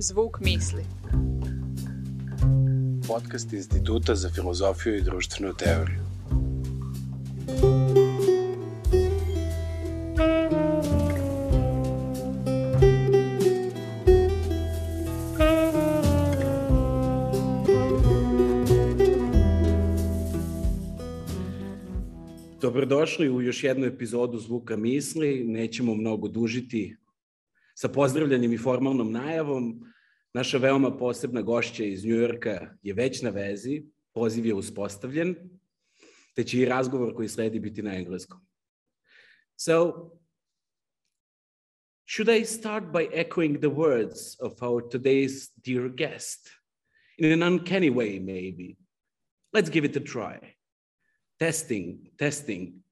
Zvuk misli. Podcast Instituta za filozofiju i društvenu teoriju. Dobrodošli u još jednu epizodu Zvuka misli. Nećemo mnogo dužiti sa pozdravljanjem i formalnom najavom. Naša veoma posebna gošća iz Njujorka je već na vezi, poziv je uspostavljen, te će i razgovor koji sledi biti na engleskom. So, should I start by echoing the words of our today's dear guest? In an uncanny way, maybe. Let's give it a try. Testing, testing.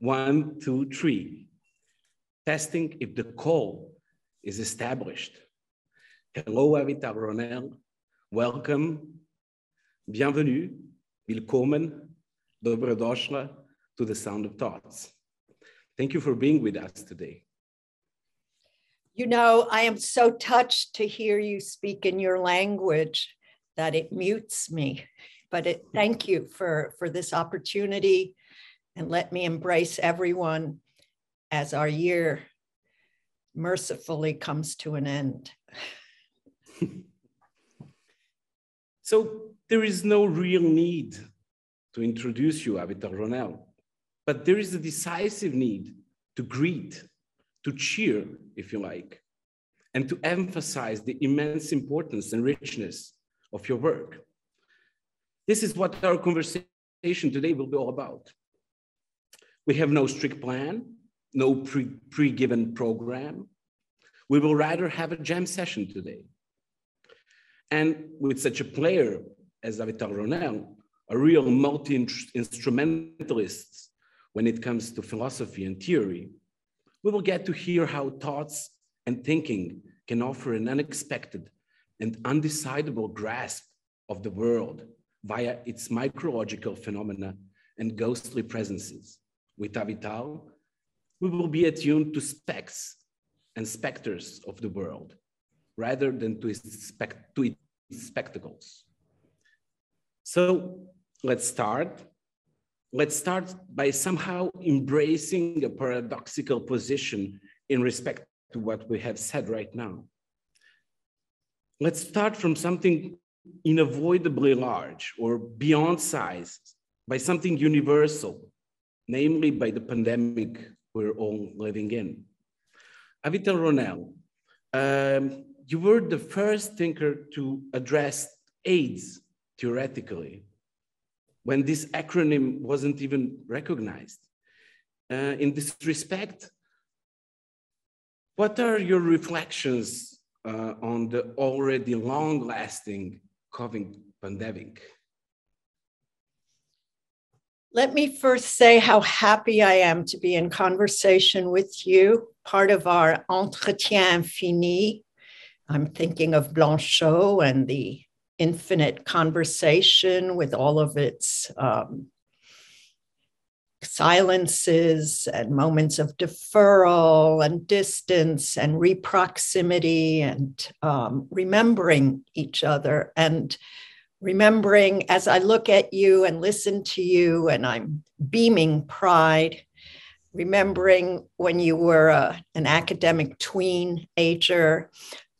One, two, three. Testing if the call is established. Hello, Avital Ronell. Welcome. Bienvenue. Willkommen. Dobrodošla to the Sound of Thoughts. Thank you for being with us today. You know, I am so touched to hear you speak in your language that it mutes me. But it, thank you for, for this opportunity and let me embrace everyone as our year mercifully comes to an end. so there is no real need to introduce you, Avital Ronell, but there is a decisive need to greet, to cheer, if you like, and to emphasize the immense importance and richness of your work. This is what our conversation today will be all about. We have no strict plan, no pre, pre-given program. We will rather have a jam session today. And with such a player as Avital Ronell, a real multi-instrumentalist when it comes to philosophy and theory, we will get to hear how thoughts and thinking can offer an unexpected and undecidable grasp of the world via its micrological phenomena and ghostly presences. With Avital, we will be attuned to specks and specters of the world rather than to its, spect to its spectacles. So let's start. Let's start by somehow embracing a paradoxical position in respect to what we have said right now. Let's start from something unavoidably large or beyond size by something universal, namely by the pandemic we're all living in. Avital Ronell, um, you were the first thinker to address AIDS theoretically when this acronym wasn't even recognized. Uh, in this respect, what are your reflections uh, on the already long lasting COVID pandemic? Let me first say how happy I am to be in conversation with you, part of our Entretien Infini. I'm thinking of Blanchot and the infinite conversation with all of its um, silences and moments of deferral and distance and reproximity and um, remembering each other and remembering as I look at you and listen to you and I'm beaming pride remembering when you were a, an academic tween ager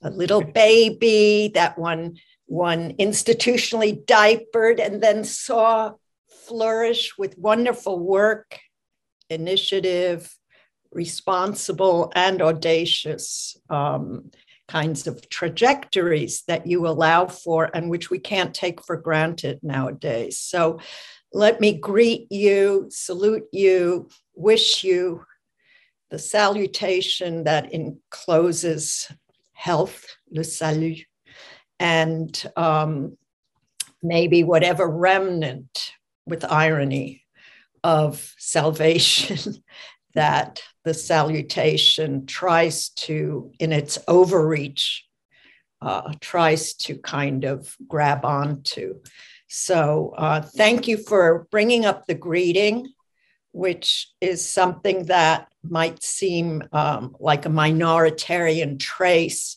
a little baby that one one institutionally diapered and then saw flourish with wonderful work, initiative, responsible, and audacious um, kinds of trajectories that you allow for and which we can't take for granted nowadays. So let me greet you, salute you, wish you the salutation that encloses health, le salut, and um, maybe whatever remnant with irony of salvation that the salutation tries to, in its overreach, uh, tries to kind of grab onto. So, uh, thank you for bringing up the greeting, which is something that might seem um, like a minoritarian trace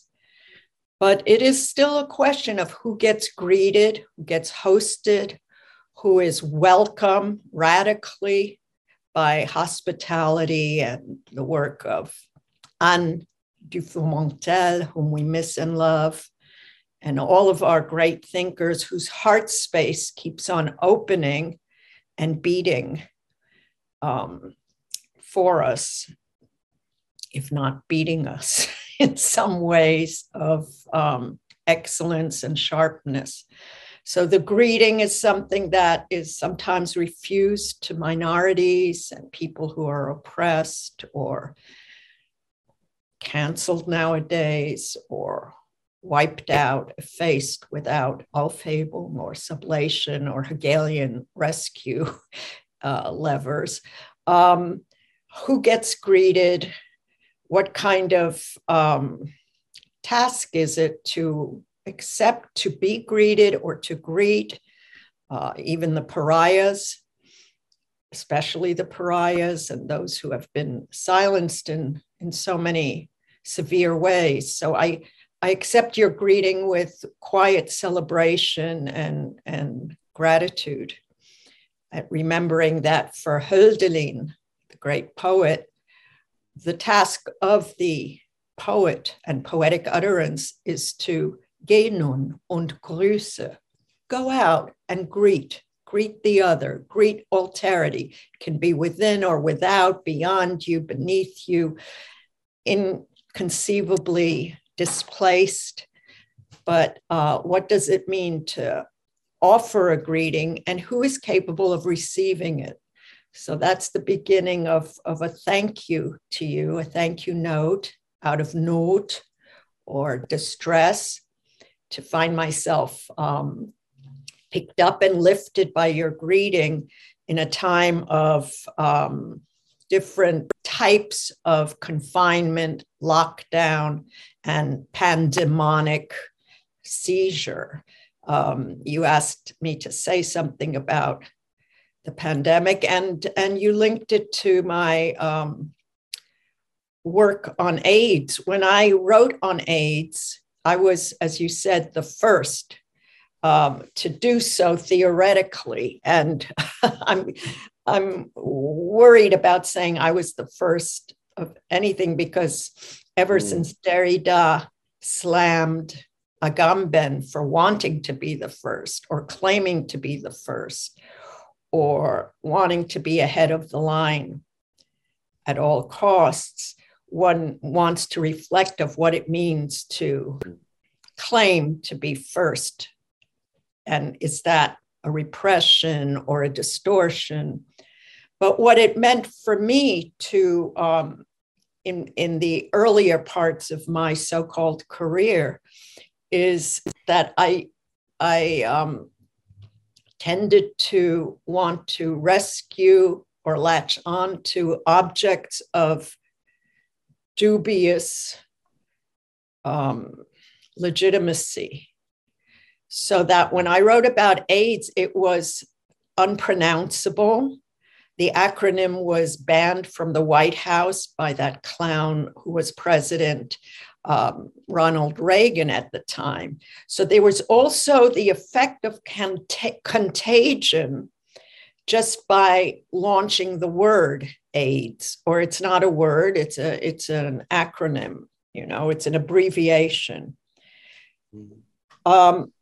But it is still a question of who gets greeted, who gets hosted, who is welcome radically by hospitality and the work of Anne Dufourmantelle, whom we miss and love, and all of our great thinkers whose heart space keeps on opening and beating um, for us, if not beating us in some ways of um, excellence and sharpness. So the greeting is something that is sometimes refused to minorities and people who are oppressed or canceled nowadays or wiped out, effaced without Aufhebung or sublation or Hegelian rescue uh, levers. Um, who gets greeted? What kind of um, task is it to accept to be greeted or to greet? Uh, even the pariahs, especially the pariahs and those who have been silenced in, in so many severe ways. So I, I accept your greeting with quiet celebration and, and gratitude, at remembering that for Hölderlin, the great poet, the task of the poet and poetic utterance is to und grüße, go out and greet, greet the other, greet alterity, it can be within or without, beyond you, beneath you, inconceivably displaced, but uh, what does it mean to offer a greeting and who is capable of receiving it? So that's the beginning of, of a thank you to you, a thank you note out of note or distress to find myself um, picked up and lifted by your greeting in a time of um, different types of confinement, lockdown, and pandemonic seizure. Um, you asked me to say something about the pandemic, and, and you linked it to my um, work on AIDS. When I wrote on AIDS, I was, as you said, the first um, to do so theoretically. And I'm, I'm worried about saying I was the first of anything because ever mm. since Derrida slammed Agamben for wanting to be the first or claiming to be the first or wanting to be ahead of the line at all costs, one wants to reflect of what it means to claim to be first. And is that a repression or a distortion? But what it meant for me to, um, in, in the earlier parts of my so called career, is that I, I um, tended to want to rescue or latch on to objects of dubious um, legitimacy. So that when I wrote about AIDS, it was unpronounceable the acronym was banned from the White House by that clown who was president, um, Ronald Reagan at the time. So there was also the effect of cont- contagion just by launching the word AIDS, or it's not a word, it's a it's an acronym, you know, it's an abbreviation. Mm-hmm. Um,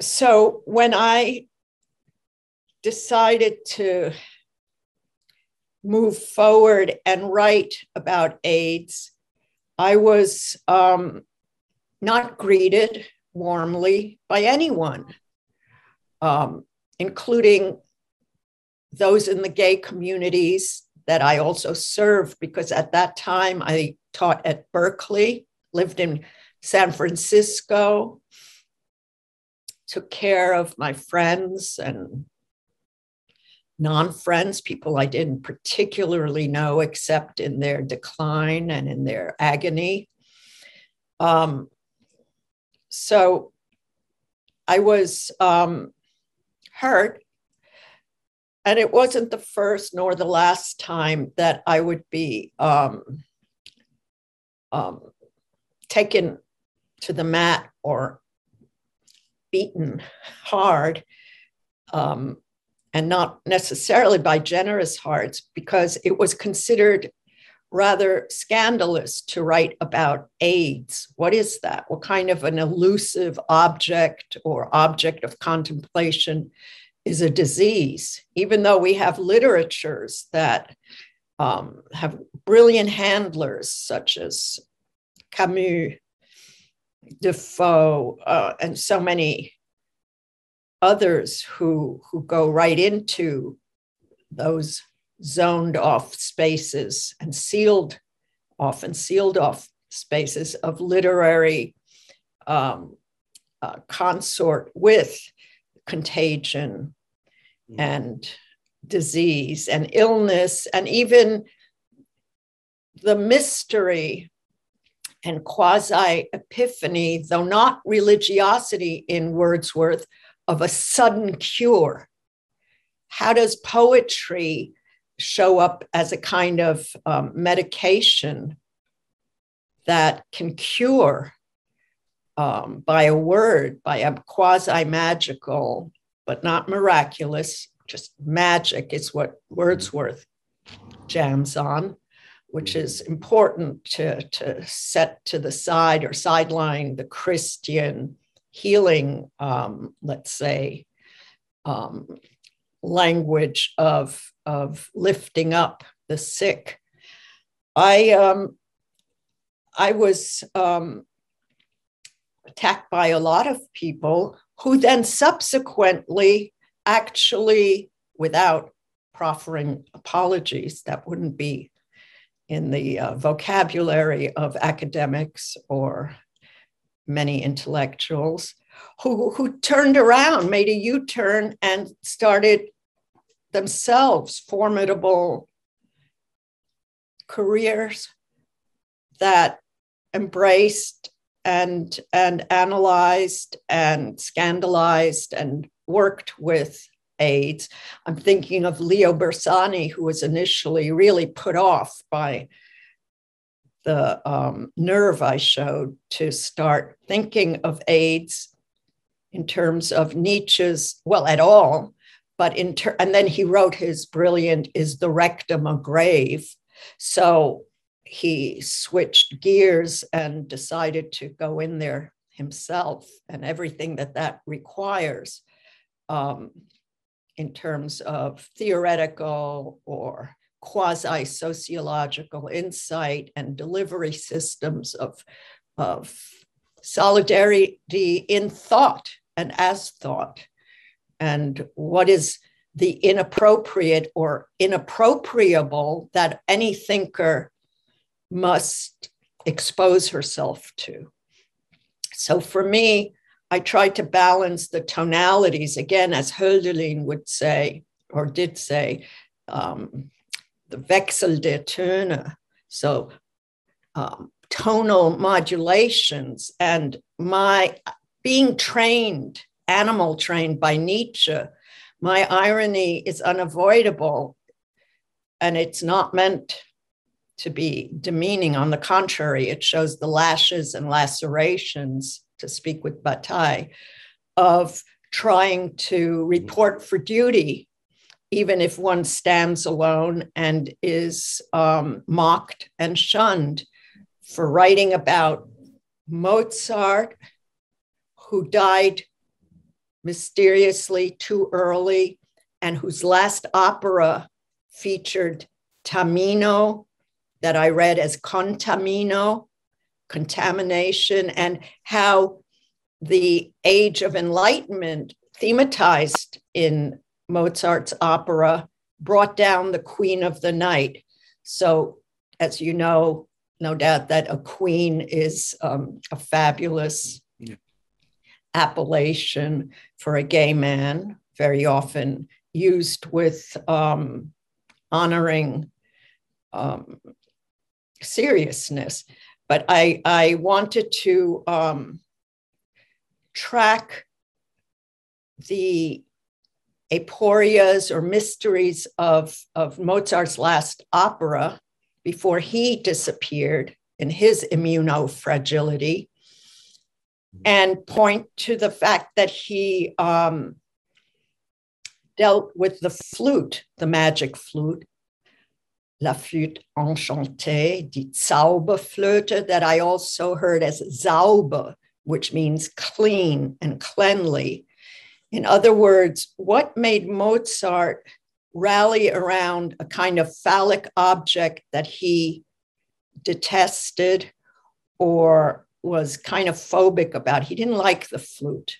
so when I decided to move forward and write about AIDS, I was um, not greeted warmly by anyone, um, including those in the gay communities that I also served, because at that time I taught at Berkeley, lived in San Francisco, took care of my friends and non friends, people I didn't particularly know except in their decline and in their agony. Um, so I was um, hurt. And it wasn't the first nor the last time that I would be um, um taken to the mat or beaten hard, um, and not necessarily by generous hearts, because it was considered rather scandalous to write about AIDS. What is that? What kind of an elusive object or object of contemplation is a disease? Even though we have literatures that um, have brilliant handlers such as Camus, Defoe, uh, and so many others who, who go right into those zoned off spaces and sealed often sealed off spaces of literary um, uh, consort with contagion mm. and disease and illness and even the mystery and quasi epiphany, though not religiosity in Wordsworth, of a sudden cure. How does poetry show up as a kind of um, medication that can cure um, by a word, by a quasi magical, but not miraculous, just magic is what Wordsworth jams on, which is important to, to set to the side or sideline the Christian healing, um, let's say, um, language of, of lifting up the sick. I, um, I was um, attacked by a lot of people who then subsequently actually, without proffering apologies, that wouldn't be in the uh, vocabulary of academics or many intellectuals, who, who turned around, made a U turn, and started themselves formidable careers that embraced and and analyzed and scandalized and worked with AIDS. I'm thinking of Leo Bersani, who was initially really put off by the um, nerve I showed to start thinking of AIDS in terms of Nietzsche's, well, at all, but in ter- and then he wrote his brilliant "Is the Rectum a Grave?" So he switched gears and decided to go in there himself and everything that that requires um, in terms of theoretical or quasi sociological insight and delivery systems of, of solidarity in thought and as thought. And what is the inappropriate or inappropriable that any thinker must expose herself to. So for me, I tried to balance the tonalities again, as Hölderlin would say, or did say, um, the Wechsel der Töne. So um, tonal modulations and my being trained, animal trained by Nietzsche, my irony is unavoidable and it's not meant to be demeaning. On the contrary, it shows the lashes and lacerations, to speak with Bataille, of trying to report for duty even if one stands alone and is um, mocked and shunned for writing about Mozart, who died mysteriously too early, and whose last opera featured Tamino, that I read as contamino, contamination, and how the age of enlightenment thematized in Mozart's opera brought down the queen of the night. So, as you know, no doubt that a queen is um, a fabulous yeah. appellation for a gay man, very often used with um, honoring um, seriousness. But I, I wanted to um, track the aporias or mysteries of, of Mozart's last opera before he disappeared in his immunofragility and point to the fact that he um, dealt with the flute, the magic flute, La Flûte Enchantée, die Zauberflöte, that I also heard as sauber, which means clean and cleanly. In other words, what made Mozart rally around a kind of phallic object that he detested or was kind of phobic about? He didn't like the flute.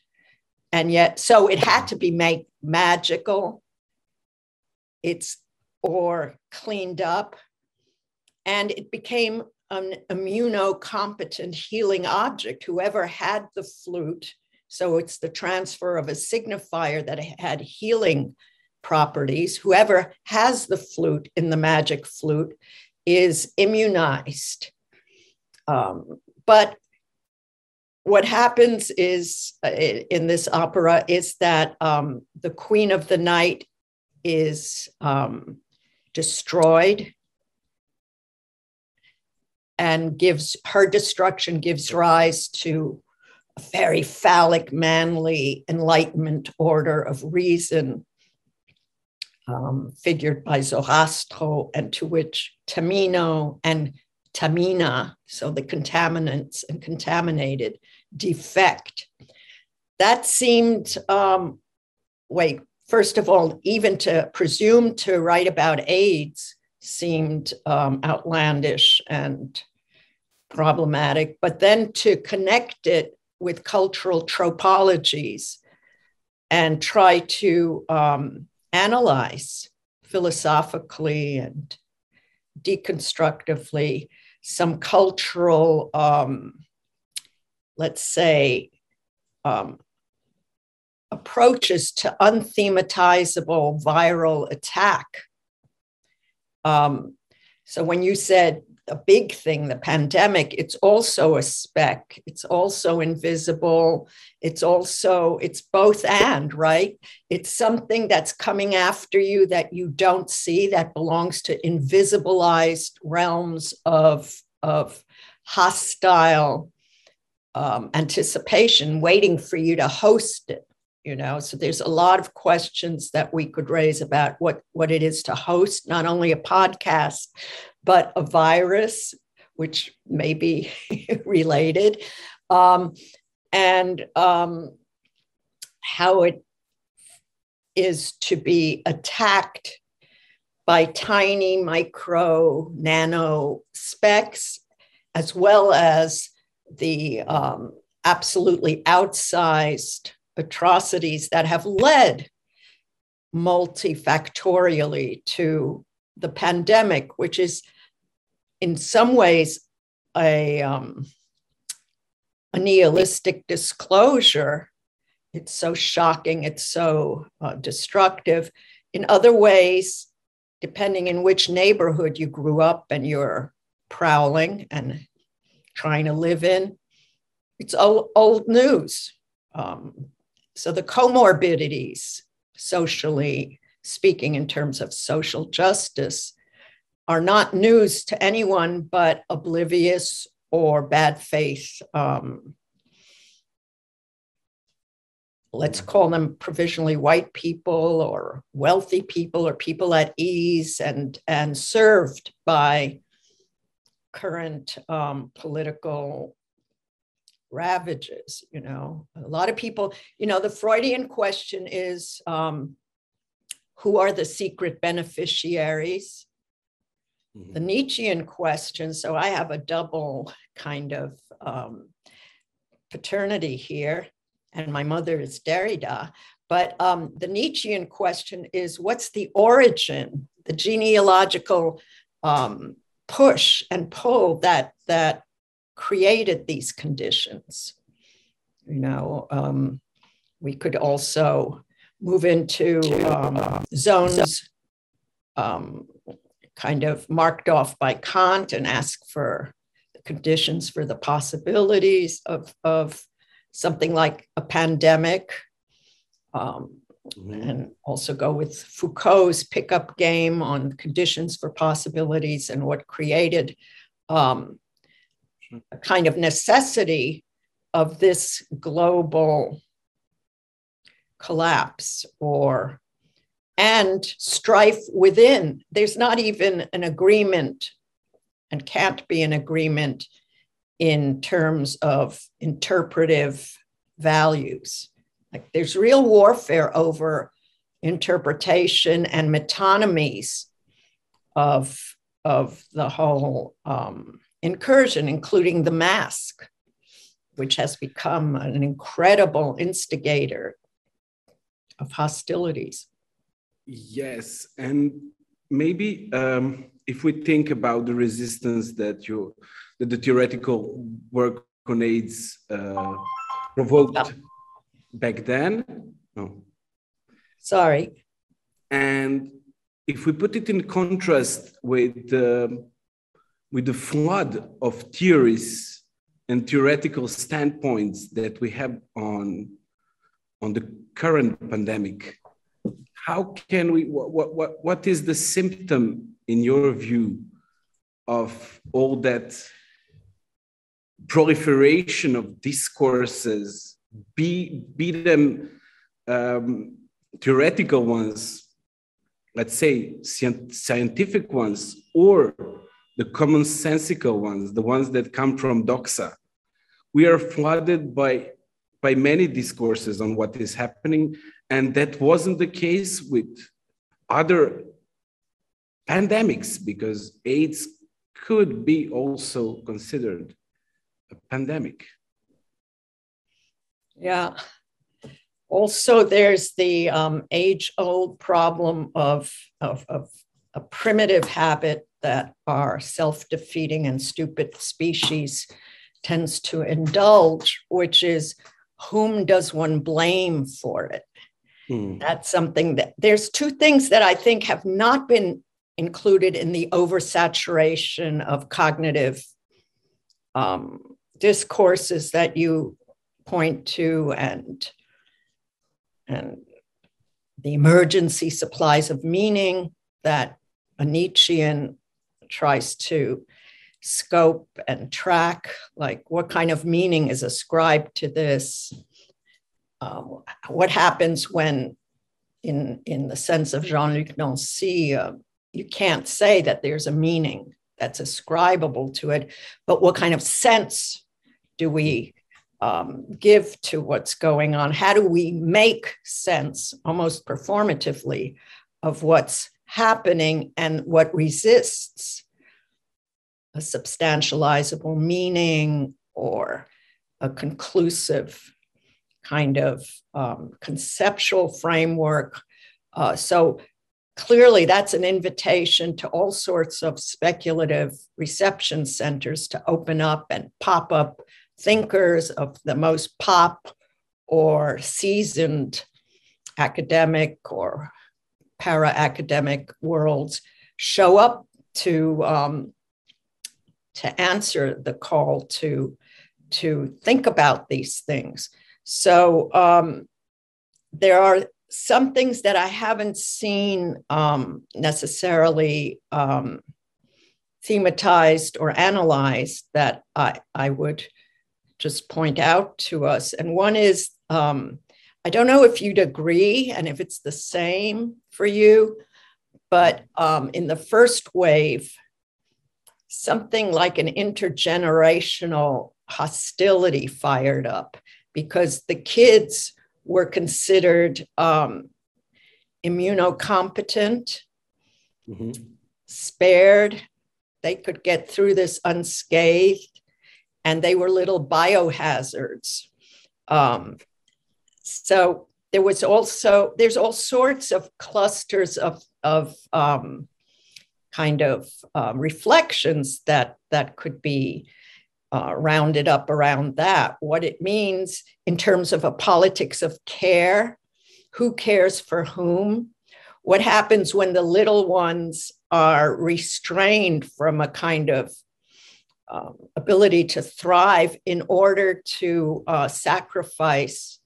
And yet, so it had to be made magical. It's or cleaned up. And it became an immunocompetent healing object. Whoever had the flute, so it's the transfer of a signifier that had healing properties, whoever has the flute in the magic flute is immunized. Um, but what happens is uh, in this opera is that um, the queen of the night is um, destroyed and gives her destruction gives rise to a very phallic, manly enlightenment order of reason, um, figured by Zoroastro, and to which Tamino and Tamina, so the contaminants and contaminated, defect. That seemed, um, wait, first of all, even to presume to write about AIDS seemed um, outlandish and problematic, but then to connect it with cultural tropologies and try to um, analyze philosophically and deconstructively some cultural, um, let's say, um, approaches to unthematizable viral attack. Um, so when you said a big thing, the pandemic, it's also a speck. It's also invisible. It's also, it's both and, right? It's something that's coming after you that you don't see that belongs to invisibilized realms of, of hostile um, anticipation waiting for you to host it you know so there's a lot of questions that we could raise about what what it is to host not only a podcast but a virus which may be related. Um, and um, how it is to be attacked by tiny micro nano specks as well as the um, absolutely outsized atrocities that have led multifactorially to the pandemic, which is in some ways a, um, a nihilistic disclosure. It's so shocking, it's so uh, destructive. In other ways, depending in which neighborhood you grew up and you're prowling and trying to live in, it's old, old news. Um, so the comorbidities, socially speaking, in terms of social justice, are not news to anyone but oblivious or bad faith. Um, let's call them provisionally white people or wealthy people or people at ease and, and served by current um, political ravages you know a lot of people you know the freudian question is um, who are the secret beneficiaries mm-hmm. the nietzschean question so i have a double kind of um, paternity here and my mother is derrida but um, the nietzschean question is what's the origin the genealogical um, push and pull that that created these conditions. You know, um, we could also move into um, zones um, kind of marked off by Kant and ask for the conditions for the possibilities of, of something like a pandemic. Um, mm-hmm. And also go with Foucault's pickup game on conditions for possibilities and what created um, kind of necessity of this global collapse or and strife within. There's not even an agreement and can't be an agreement in terms of interpretive values. Like there's real warfare over interpretation and metonymies of, of the whole um, incursion, including the mask, which has become an incredible instigator of hostilities. Yes, and maybe um, if we think about the resistance that you, that the theoretical work on AIDS uh, provoked back then. Oh. Sorry. And if we put it in contrast with the, with the flood of theories and theoretical standpoints that we have on, on the current pandemic, how can we, what, what, what is the symptom in your view of all that proliferation of discourses, be, be them um, theoretical ones, let's say scientific ones, or the commonsensical ones, the ones that come from doxa. We are flooded by, by many discourses on what is happening, and that wasn't the case with other pandemics because AIDS could be also considered a pandemic. Yeah. Also, there's the um, age old problem of, of, of a primitive habit that our self defeating and stupid species tends to indulge, which is whom does one blame for it? Hmm. That's something that there's two things that I think have not been included in the oversaturation of cognitive um, discourses that you point to and and the emergency supplies of meaning that a Nietzschean tries to scope and track, like what kind of meaning is ascribed to this, um, what happens when, in, in the sense of Jean Luc Nancy, uh, you can't say that there's a meaning that's ascribable to it, but what kind of sense do we um, give to what's going on? How do we make sense, almost performatively, of what's happening and what resists a substantializable meaning or a conclusive kind of um, conceptual framework. Uh, so clearly, that's an invitation to all sorts of speculative reception centers to open up and pop up thinkers of the most pop or seasoned academic or para academic worlds show up to um, to answer the call to to think about these things. So um, there are some things that I haven't seen um, necessarily um, thematized or analyzed that I, I would just point out to us. And one is um, I don't know if you'd agree and if it's the same for you, but um, in the first wave, something like an intergenerational hostility fired up because the kids were considered um, immunocompetent, mm-hmm. spared. They could get through this unscathed and they were little biohazards. Um, so there was also there's all sorts of clusters of of um, kind of um, reflections that that could be uh, rounded up around that. What it means in terms of a politics of care, who cares for whom, what happens when the little ones are restrained from a kind of um, ability to thrive in order to uh, sacrifice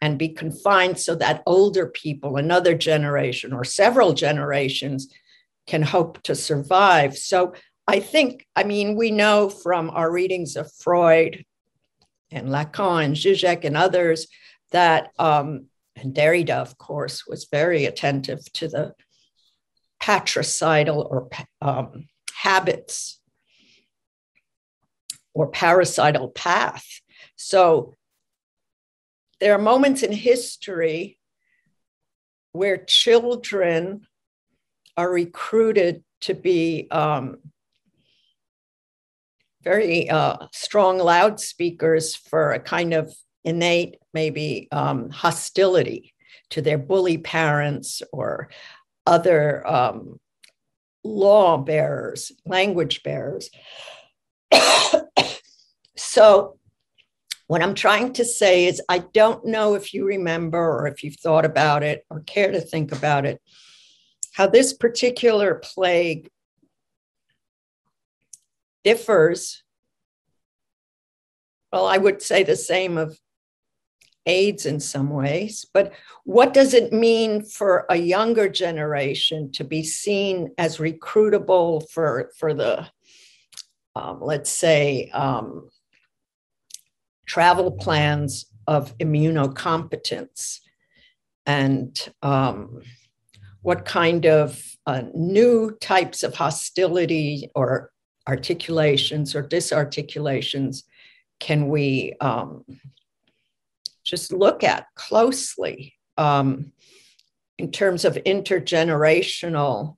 and be confined so that older people, another generation or several generations, can hope to survive. So I think, I mean, we know from our readings of Freud and Lacan and Zizek and others that, um, and Derrida, of course, was very attentive to the patricidal or um, habits or parasital path. So there are moments in history where children are recruited to be um, very uh, strong loudspeakers for a kind of innate, maybe um, hostility to their bully parents or other um, law bearers, language bearers. so, what I'm trying to say is, I don't know if you remember or if you've thought about it or care to think about it, how this particular plague differs. Well, I would say the same of AIDS in some ways, but what does it mean for a younger generation to be seen as recruitable for, for the, um, let's say, um, travel plans of immunocompetence? And um, what kind of uh, new types of hostility or articulations or disarticulations can we um, just look at closely um, in terms of intergenerational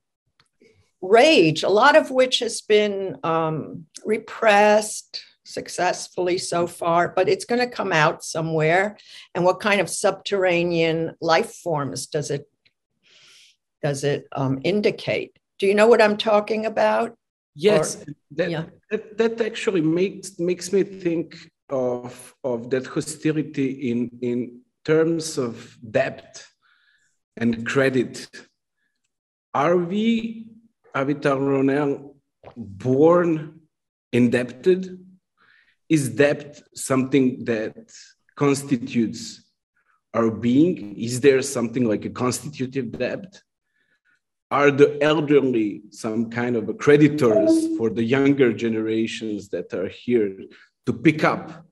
rage, a lot of which has been um, repressed successfully so far, but it's going to come out somewhere. And what kind of subterranean life forms does it does it um, indicate? Do you know what I'm talking about? Yes, or, that, yeah. that, that actually makes makes me think of, of that hostility in, in terms of debt and credit. Are we, Avital Ronell, born indebted? Is debt something that constitutes our being? Is there something like a constitutive debt? Are the elderly some kind of creditors for the younger generations that are here to pick up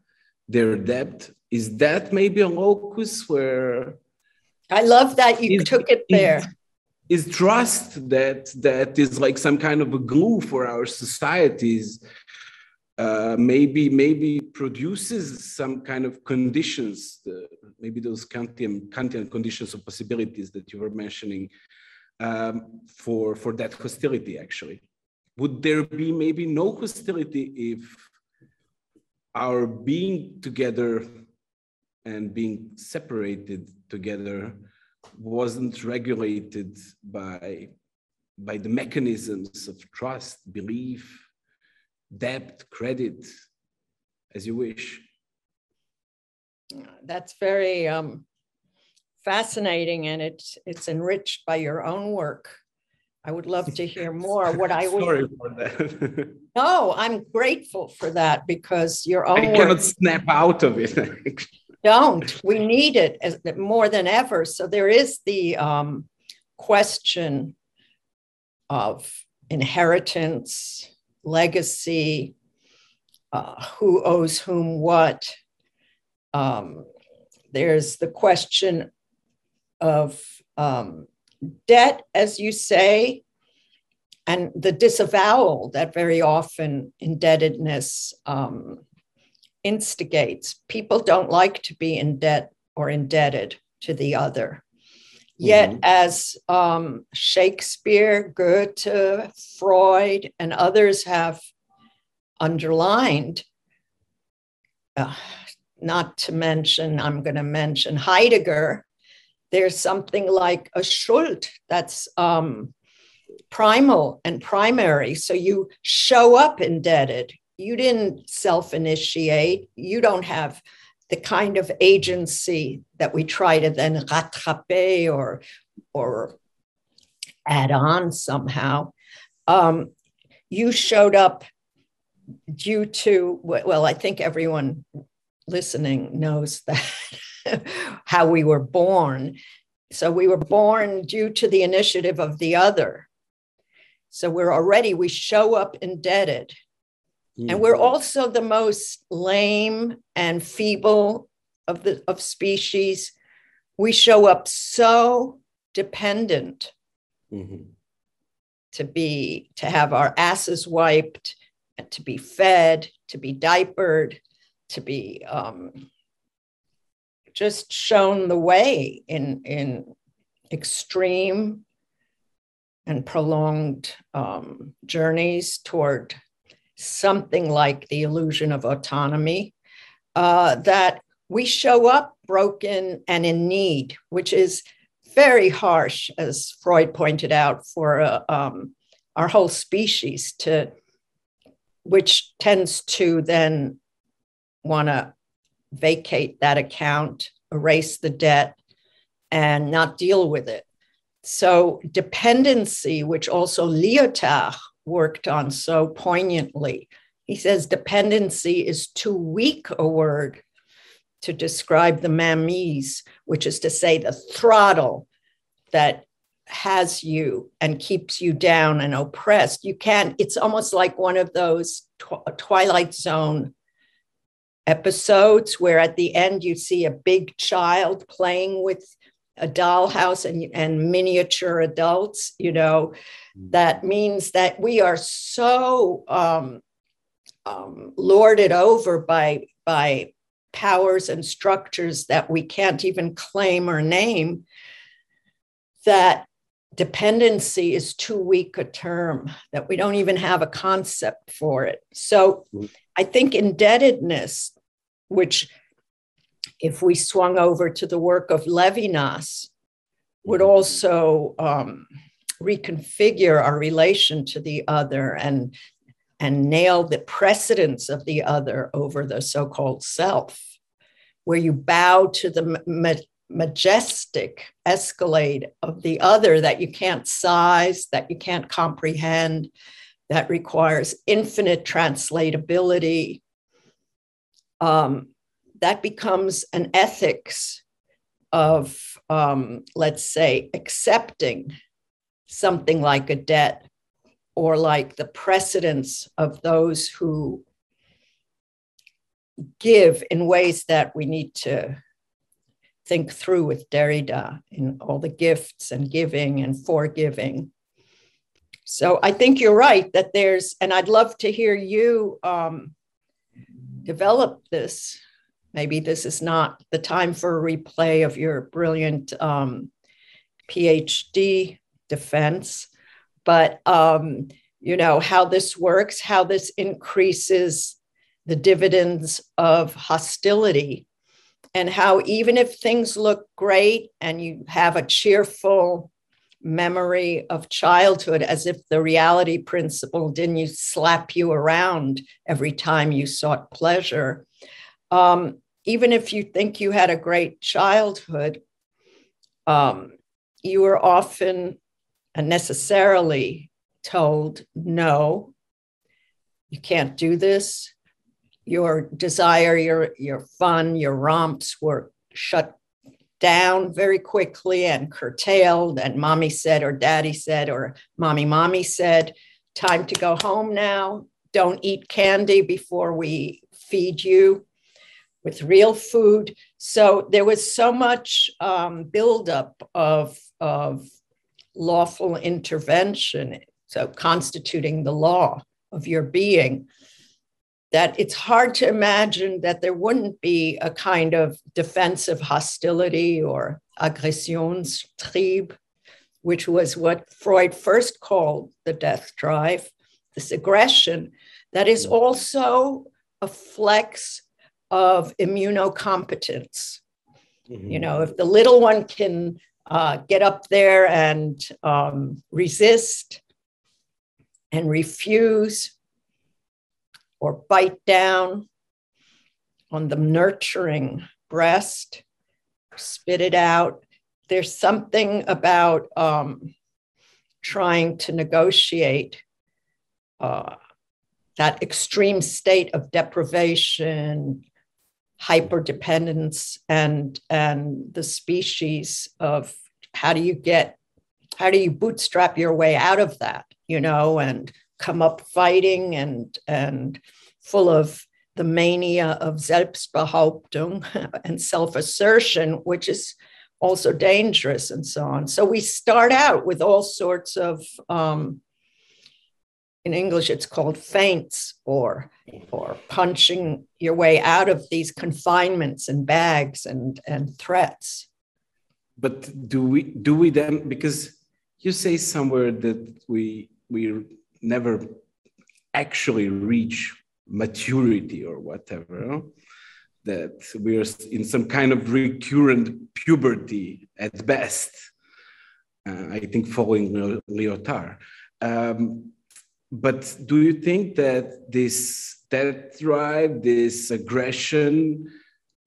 their debt. Is that maybe a locus where I love that you is, took it there. Is, is trust that that is like some kind of a glue for our societies? Uh, maybe maybe produces some kind of conditions, maybe those Kantian, Kantian conditions of possibilities that you were mentioning um, for for that hostility. Actually, would there be maybe no hostility if our being together and being separated together wasn't regulated by by the mechanisms of trust belief debt credit as you wish that's very um, fascinating and it's it's enriched by your own work I would love to hear more. What I would sorry for that. no, I'm grateful for that because your own. I cannot snap out of it. don't. We need it as, more than ever. So there is the um, question of inheritance, legacy, uh, who owes whom what. Um, there's the question of um, debt, as you say, and the disavowal that very often indebtedness um, instigates. People don't like to be in debt or indebted to the other. Yet, mm-hmm. as um, Shakespeare, Goethe, Freud, and others have underlined, uh, not to mention, I'm going to mention Heidegger, there's something like a schuld that's um, primal and primary. So you show up indebted. You didn't self initiate. You don't have the kind of agency that we try to then rattraper or, or add on somehow. Um, you showed up due to, well, I think everyone listening knows that how we were born. So we were born due to the initiative of the other. So we're already, we show up indebted. Mm-hmm. And we're also the most lame and feeble of the of species. We show up so dependent mm-hmm. to be to have our asses wiped, to be fed, to be diapered, to be um, just shown the way in in extreme and prolonged um, journeys toward something like the illusion of autonomy, uh, that we show up broken and in need, which is very harsh, as Freud pointed out, for uh, um, our whole species to, which tends to then want to vacate that account, erase the debt, and not deal with it. So, dependency, which also Lyotard worked on so poignantly, he says dependency is too weak a word to describe the mainmise, which is to say the throttle that has you and keeps you down and oppressed. You can't, it's almost like one of those tw- Twilight Zone episodes where at the end you see a big child playing with a dollhouse and, and miniature adults, you know, mm. that means that we are so um, um, lorded over by, by powers and structures that we can't even claim or name that dependency is too weak a term, that we don't even have a concept for it. So mm. I think indebtedness, which if we swung over to the work of Levinas, would mm-hmm. also um, reconfigure our relation to the other and, and nail the precedence of the other over the so called self, where you bow to the ma- majestic escalade of the other that you can't size, that you can't comprehend, that requires infinite translatability. Um, that becomes an ethics of, um, let's say, accepting something like a debt or like the precedence of those who give in ways that we need to think through with Derrida in all the gifts and giving and forgiving. So I think you're right that there's, and I'd love to hear you um, develop this maybe this is not the time for a replay of your brilliant um, PhD defense, but um, you know how this works, how this increases the dividends of hostility, and how even if things look great and you have a cheerful memory of childhood as if the reality principle didn't you slap you around every time you sought pleasure um, even if you think you had a great childhood, um, you were often unnecessarily told, no, you can't do this. Your desire, your, your fun, your romps were shut down very quickly and curtailed. And mommy said, or daddy said, or mommy, mommy said, time to go home now. Don't eat candy before we feed you with real food. So there was so much um, buildup of, of lawful intervention, so constituting the law of your being, that it's hard to imagine that there wouldn't be a kind of defensive hostility or aggressionstrieb, which was what Freud first called the death drive, this aggression that is also a flex of immunocompetence. Mm-hmm. You know, if the little one can uh, get up there and um, resist and refuse or bite down on the nurturing breast, spit it out. There's something about um, trying to negotiate uh, that extreme state of deprivation, hyperdependence and and the species of how do you get how do you bootstrap your way out of that you know and come up fighting and and full of the mania of Selbstbehauptung and self assertion, which is also dangerous and so on. So we start out with all sorts of, um, in English, it's called feints or, or punching your way out of these confinements and bags and, and threats. But do we do we then because you say somewhere that we we never actually reach maturity or whatever that we are in some kind of recurrent puberty at best uh, i think following lyotard um, but do you think that this that drive this aggression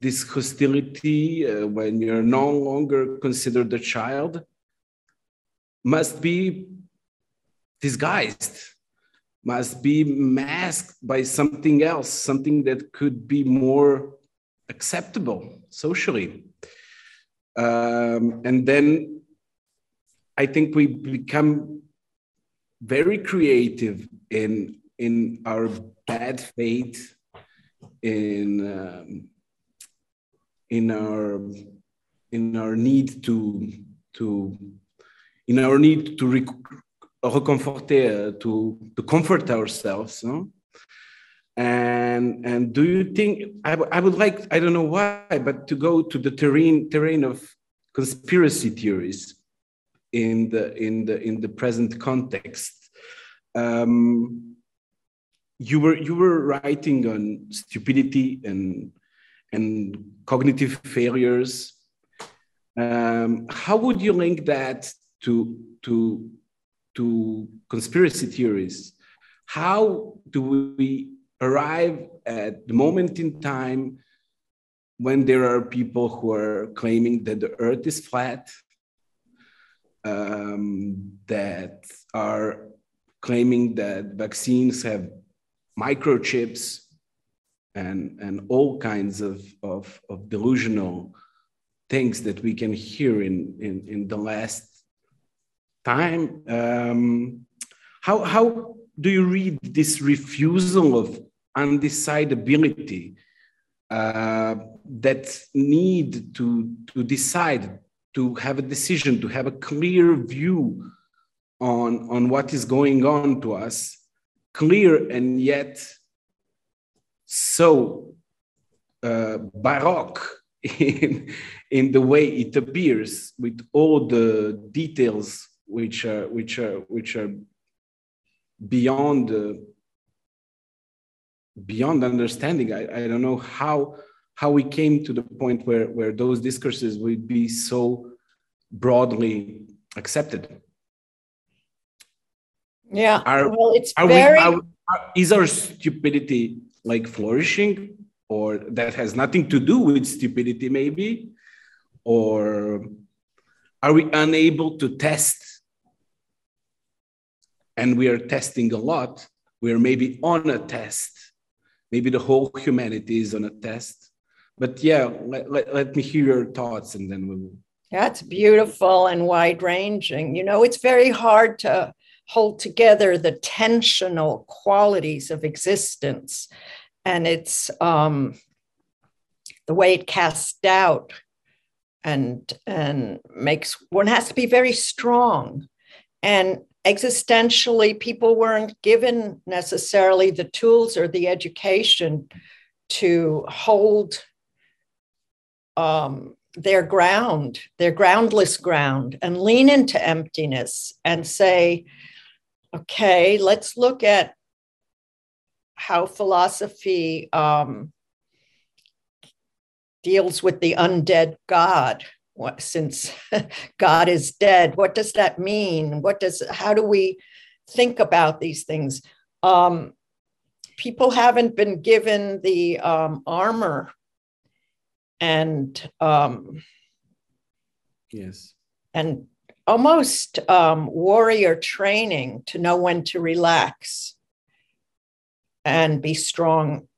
this hostility uh, when you're no longer considered a child must be disguised, must be masked by something else, something that could be more acceptable socially. Um, and then I think we become very creative in, in our bad faith, in, um, in, our, in our need to, to in our need to reconforter, uh, to, to comfort ourselves. No? And, and do you think, I, I would like, I don't know why, but to go to the terrain, terrain of conspiracy theories in the, in the, in the present context. Um, you were, you were writing on stupidity and, and cognitive failures. Um, how would you link that to to to conspiracy theories how do we arrive at the moment in time when there are people who are claiming that the earth is flat um, that are claiming that vaccines have microchips and, and all kinds of, of, of delusional things that we can hear in, in, in the last time. Um, how, how do you read this refusal of undecidability, uh, that need to, to decide, to have a decision, to have a clear view on, on what is going on to us, clear and yet so uh, baroque in, in the way it appears with all the details which are which are which are beyond uh, beyond understanding. I, I don't know how how we came to the point where where those discourses would be so broadly accepted. Yeah, are, well, it's are very. We, are, are, is our stupidity like flourishing, or that has nothing to do with stupidity, maybe, or are we unable to test and we are testing a lot, we're maybe on a test. Maybe the whole humanity is on a test. But yeah, let, let, let me hear your thoughts and then we will. That's beautiful and wide ranging. You know, it's very hard to hold together the tensional qualities of existence. And it's um, the way it casts doubt and and makes one has to be very strong and existentially, people weren't given necessarily the tools or the education to hold um, their ground, their groundless ground, and lean into emptiness and say, okay, let's look at how philosophy um, deals with the undead God what, since God is dead, what does that mean? What does, how do we think about these things? Um, people haven't been given the um, armor and um, yes, and almost um, warrior training to know when to relax and be strong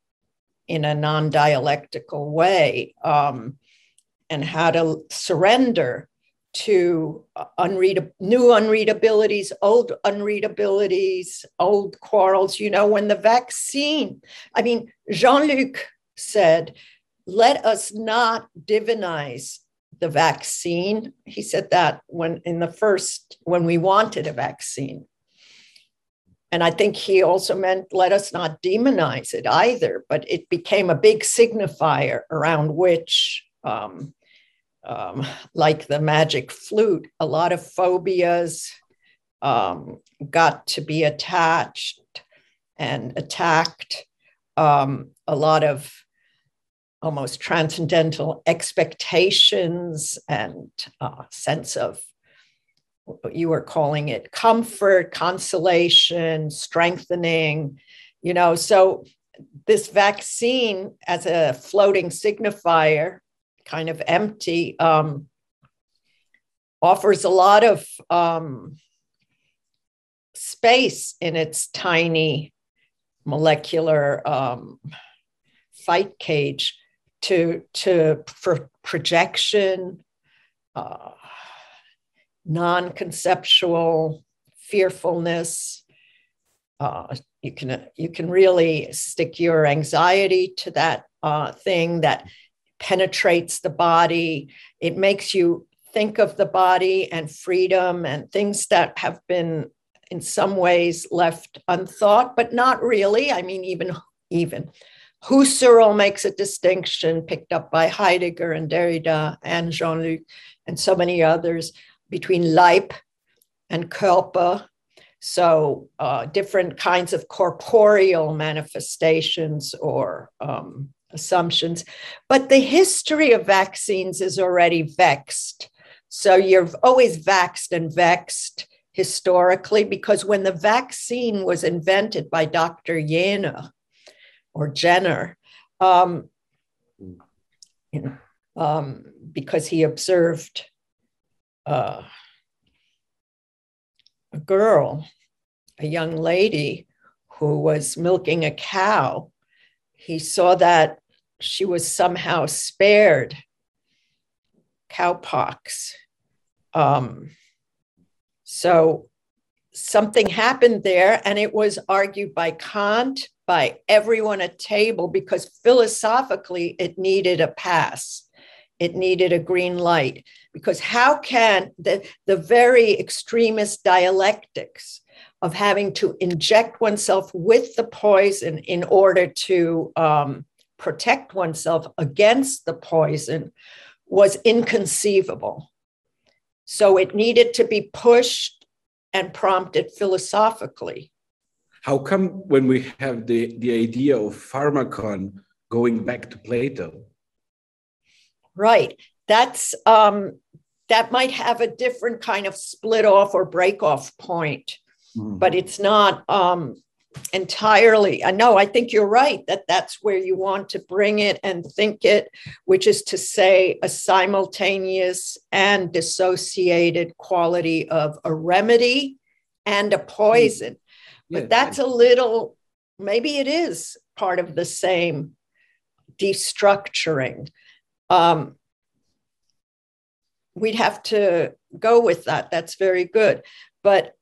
in a non-dialectical way. Um, and how to surrender to unread new unreadabilities, old unreadabilities, old quarrels. You know, when the vaccine, I mean, Jean Luc said, let us not divinize the vaccine. He said that when in the first, when we wanted a vaccine. And I think he also meant let us not demonize it either, but it became a big signifier around which um, um, like the magic flute, a lot of phobias um, got to be attached and attacked. Um, a lot of almost transcendental expectations and uh, sense of what you were calling it comfort, consolation, strengthening, you know. So, this vaccine as a floating signifier kind of empty, um, offers a lot of um, space in its tiny molecular um, fight cage to, to for projection, uh, non-conceptual fearfulness. Uh, you can you can really stick your anxiety to that uh, thing that penetrates the body. It makes you think of the body and freedom and things that have been in some ways left unthought, but not really. I mean, even even Husserl makes a distinction picked up by Heidegger and Derrida and Jean-Luc and so many others between Leib and Körper. So uh, different kinds of corporeal manifestations or um, assumptions. But the history of vaccines is already vexed. So you're always vexed and vexed historically because when the vaccine was invented by Dr. Jenner or Jenner, um, you know, um, because he observed uh, a girl, a young lady who was milking a cow. He saw that she was somehow spared cowpox. Um, so something happened there, and it was argued by Kant, by everyone at table, because philosophically it needed a pass. It needed a green light. Because how can the, the very extremist dialectics of having to inject oneself with the poison in order to um, protect oneself against the poison was inconceivable. So it needed to be pushed and prompted philosophically. How come when we have the, the idea of pharmakon going back to Plato? Right. That's um, that might have a different kind of split off or break off point, mm. but it's not um, entirely. I know, I think you're right that that's where you want to bring it and think it, which is to say, a simultaneous and dissociated quality of a remedy and a poison. Yeah. But that's a little, maybe it is part of the same destructuring. Um, we'd have to go with that. That's very good. But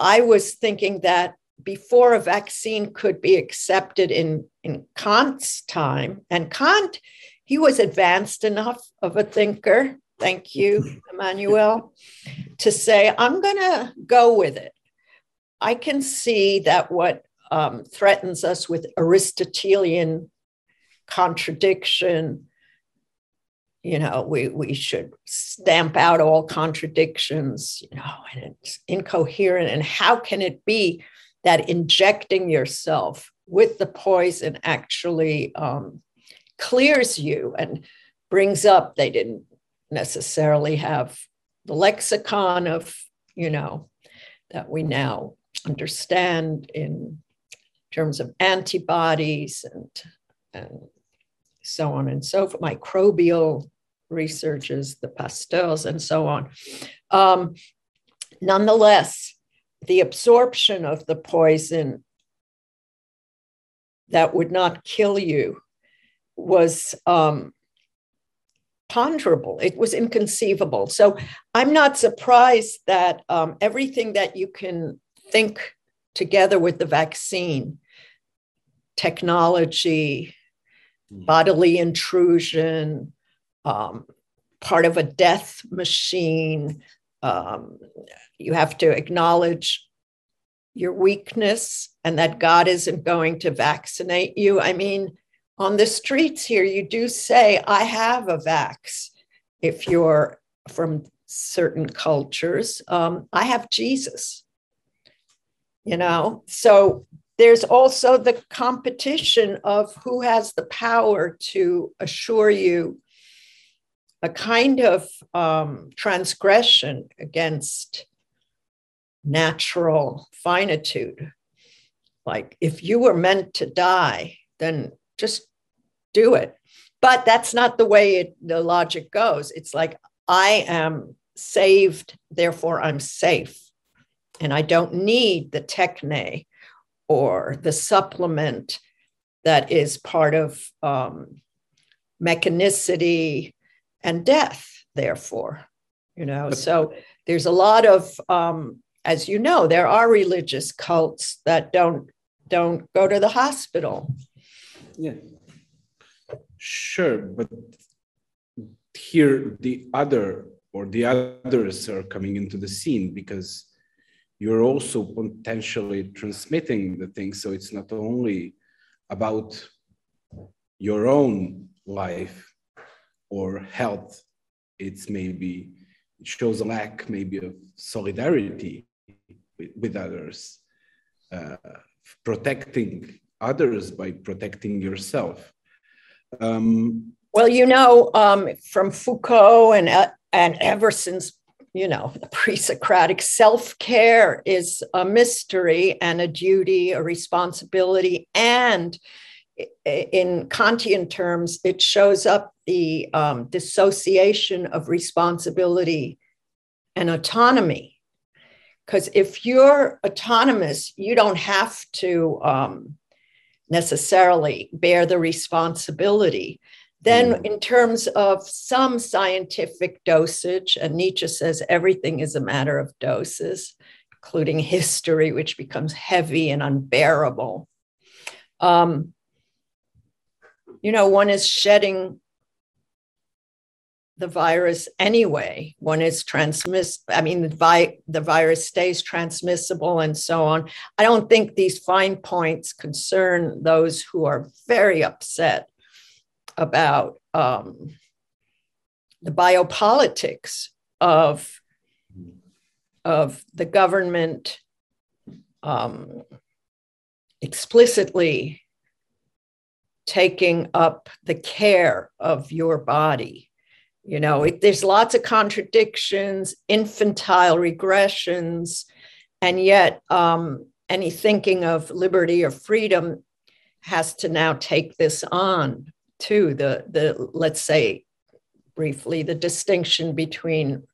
I was thinking that before a vaccine could be accepted in, in Kant's time. And Kant, he was advanced enough of a thinker, thank you, Immanuel, to say, I'm going to go with it. I can see that what um, threatens us with Aristotelian contradiction, you know, we, we should stamp out all contradictions, you know, and it's incoherent. And how can it be that injecting yourself with the poison actually um, clears you and brings up, they didn't necessarily have the lexicon of, you know, that we now understand in terms of antibodies and, and so on and so forth, microbial researches, the Pasteurs, and so on. Um, nonetheless, the absorption of the poison that would not kill you was um, ponderable. It was inconceivable. So I'm not surprised that um, everything that you can think together with the vaccine, technology, hmm. bodily intrusion, um, part of a death machine. Um, you have to acknowledge your weakness and that God isn't going to vaccinate you. I mean, on the streets here, you do say, I have a vax. If you're from certain cultures, um, I have Jesus. You know, so there's also the competition of who has the power to assure you a kind of um, transgression against natural finitude. Like if you were meant to die, then just do it. But that's not the way it, the logic goes. It's like, I am saved, therefore I'm safe. And I don't need the techne or the supplement that is part of um, mechanicity and death, therefore. You know, so there's a lot of, um, as you know, there are religious cults that don't don't go to the hospital yeah. Sure, but here the other or the others are coming into the scene because you're also potentially transmitting the thing. So it's not only about your own life or health, it's maybe, it shows a lack maybe of solidarity with, with others, uh, protecting others by protecting yourself. Um, well, you know, um, from Foucault and uh, and ever since you know the pre-Socratic self-care is a mystery and a duty, a responsibility, and in Kantian terms, it shows up the um, dissociation of responsibility and autonomy. Because if you're autonomous, you don't have to um, necessarily bear the responsibility. Then, mm. in terms of some scientific dosage, and Nietzsche says everything is a matter of doses, including history, which becomes heavy and unbearable. Um, you know, one is shedding the virus anyway One is transmiss i mean the, vi- the virus stays transmissible and so on i don't think these fine points concern those who are very upset about um, the biopolitics of of the government um, explicitly taking up the care of your body. You know, it, there's lots of contradictions, infantile regressions, and yet um, any thinking of liberty or freedom has to now take this on too. The the let's say briefly the distinction between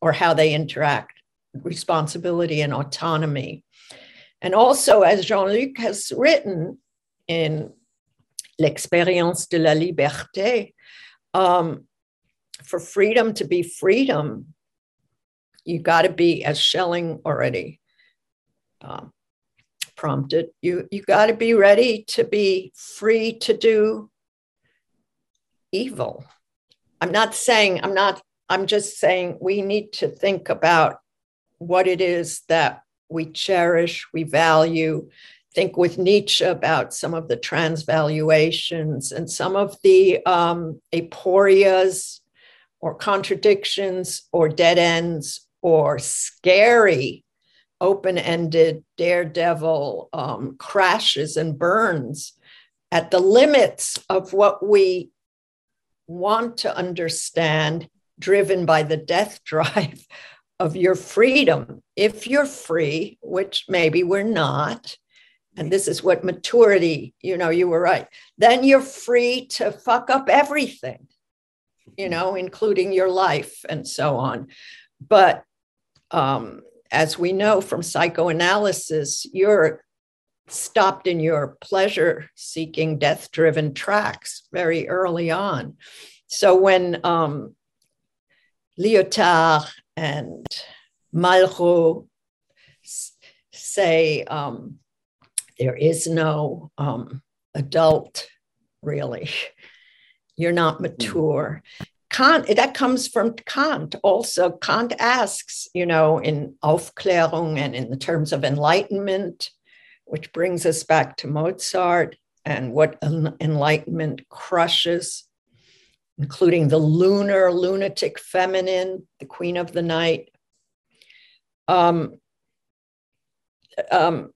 or how they interact, responsibility and autonomy. And also, as Jean Luc has written in L'expérience de la liberté, um, for freedom to be freedom, you got to be, as Schelling already um, prompted, you, you got to be ready to be free to do evil. I'm not saying, I'm not, I'm just saying we need to think about what it is that we cherish, we value. Think with Nietzsche about some of the transvaluations and some of the um, aporias or contradictions or dead ends or scary open ended daredevil um, crashes and burns at the limits of what we want to understand, driven by the death drive of your freedom. If you're free, which maybe we're not, and this is what maturity, you know, you were right, then you're free to fuck up everything you know, including your life and so on. But um, as we know from psychoanalysis, you're stopped in your pleasure seeking, death driven tracks very early on. So when um, Lyotard and Malraux say um, there is no um, adult, really, you're not mature. Kant, that comes from Kant also. Kant asks, you know, in Aufklärung and in the terms of enlightenment, which brings us back to Mozart and what enlightenment crushes, including the lunar, lunatic feminine, the queen of the night. Um, um,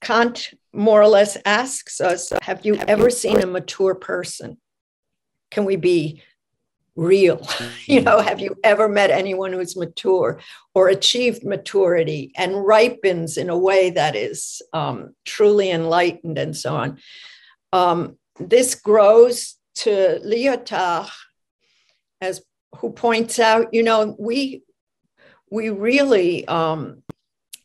Kant more or less asks us Have you ever seen a mature person? Can we be real? you know, have you ever met anyone who's mature or achieved maturity and ripens in a way that is um, truly enlightened and so on? Um, this grows to Lyotard as who points out, you know, we we really um,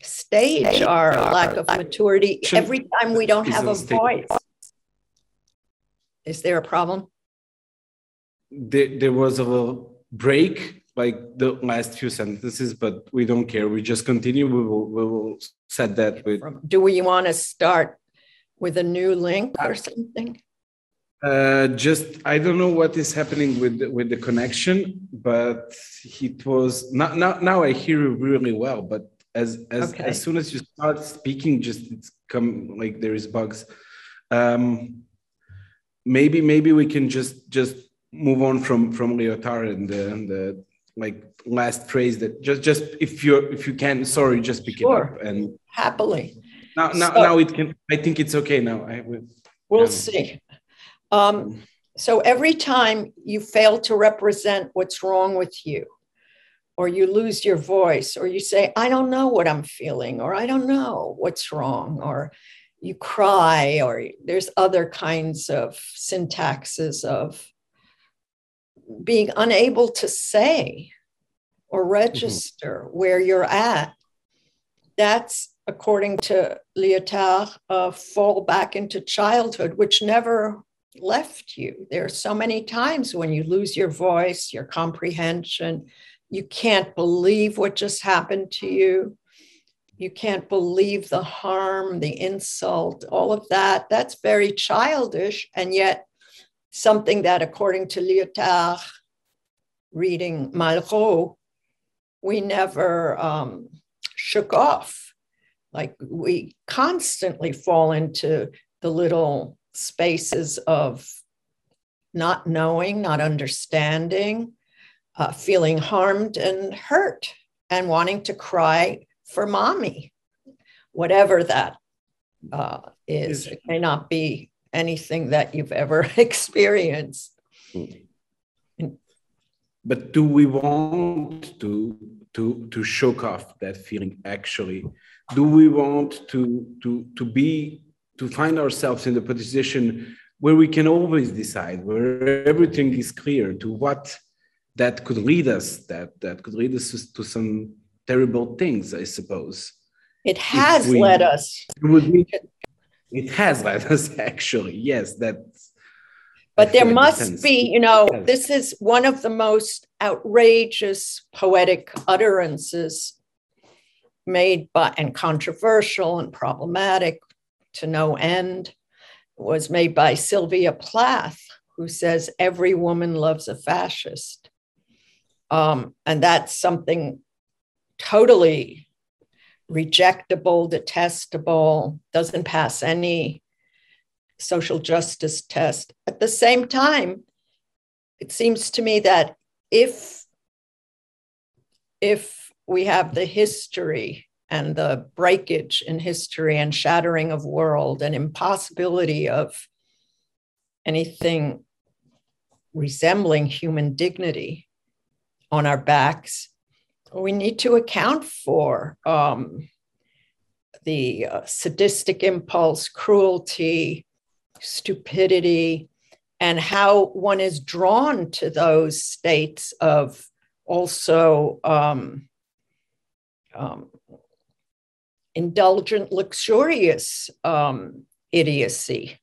stage our lack of maturity every time we don't have a voice. Is there a problem? There, there was a little break like the last few sentences, but we don't care. We just continue. We will, we will set that with. Do we want to start with a new link or something? Uh, just I don't know what is happening with the, with the connection, but it was now now now I hear you really well. But as as okay. as soon as you start speaking, just it's come like there is bugs. Um, maybe maybe we can just just move on from from Lyotard and the, and the like last phrase that just just if you if you can sorry just pick sure. it up and happily. Now now so, now it can i think it's okay now. I, will we'll um, see. Um, so every time you fail to represent what's wrong with you or you lose your voice or you say i don't know what i'm feeling or i don't know what's wrong or you cry or there's other kinds of syntaxes of being unable to say or mm-hmm. register mm-hmm. where you're at that's according to Lyotard, uh, fall back into childhood, which never left you. There are so many times when you lose your voice, your comprehension, you can't believe what just happened to you. You can't believe the harm, the insult, all of that. That's very childish. And yet, something that, according to Lyotard, reading Malraux, we never um, shook off. Like we constantly fall into the little spaces of not knowing, not understanding, uh, feeling harmed and hurt, and wanting to cry for mommy, whatever that uh, is. It may not be anything that you've ever experienced. Mm-hmm. But do we want to to to shock off that feeling? Actually, do we want to to to be to find ourselves in the position where we can always decide, where everything is clear, to what that could lead us, that that could lead us to some terrible things, I suppose. It has we, led us. It, would be, it has us, actually. Yes, that's. But there must be, you know, yes. this is one of the most outrageous poetic utterances made by and controversial and problematic to no end was made by Sylvia Plath, who says every woman loves a fascist. Um, and that's something totally rejectable, detestable, doesn't pass any social justice test. At the same time, it seems to me that if if we have the history and the breakage in history and shattering of world and impossibility of anything resembling human dignity on our backs, we need to account for um, the uh, sadistic impulse, cruelty, stupidity, and how one is drawn to those states of also um, um, indulgent, luxurious um, idiocy.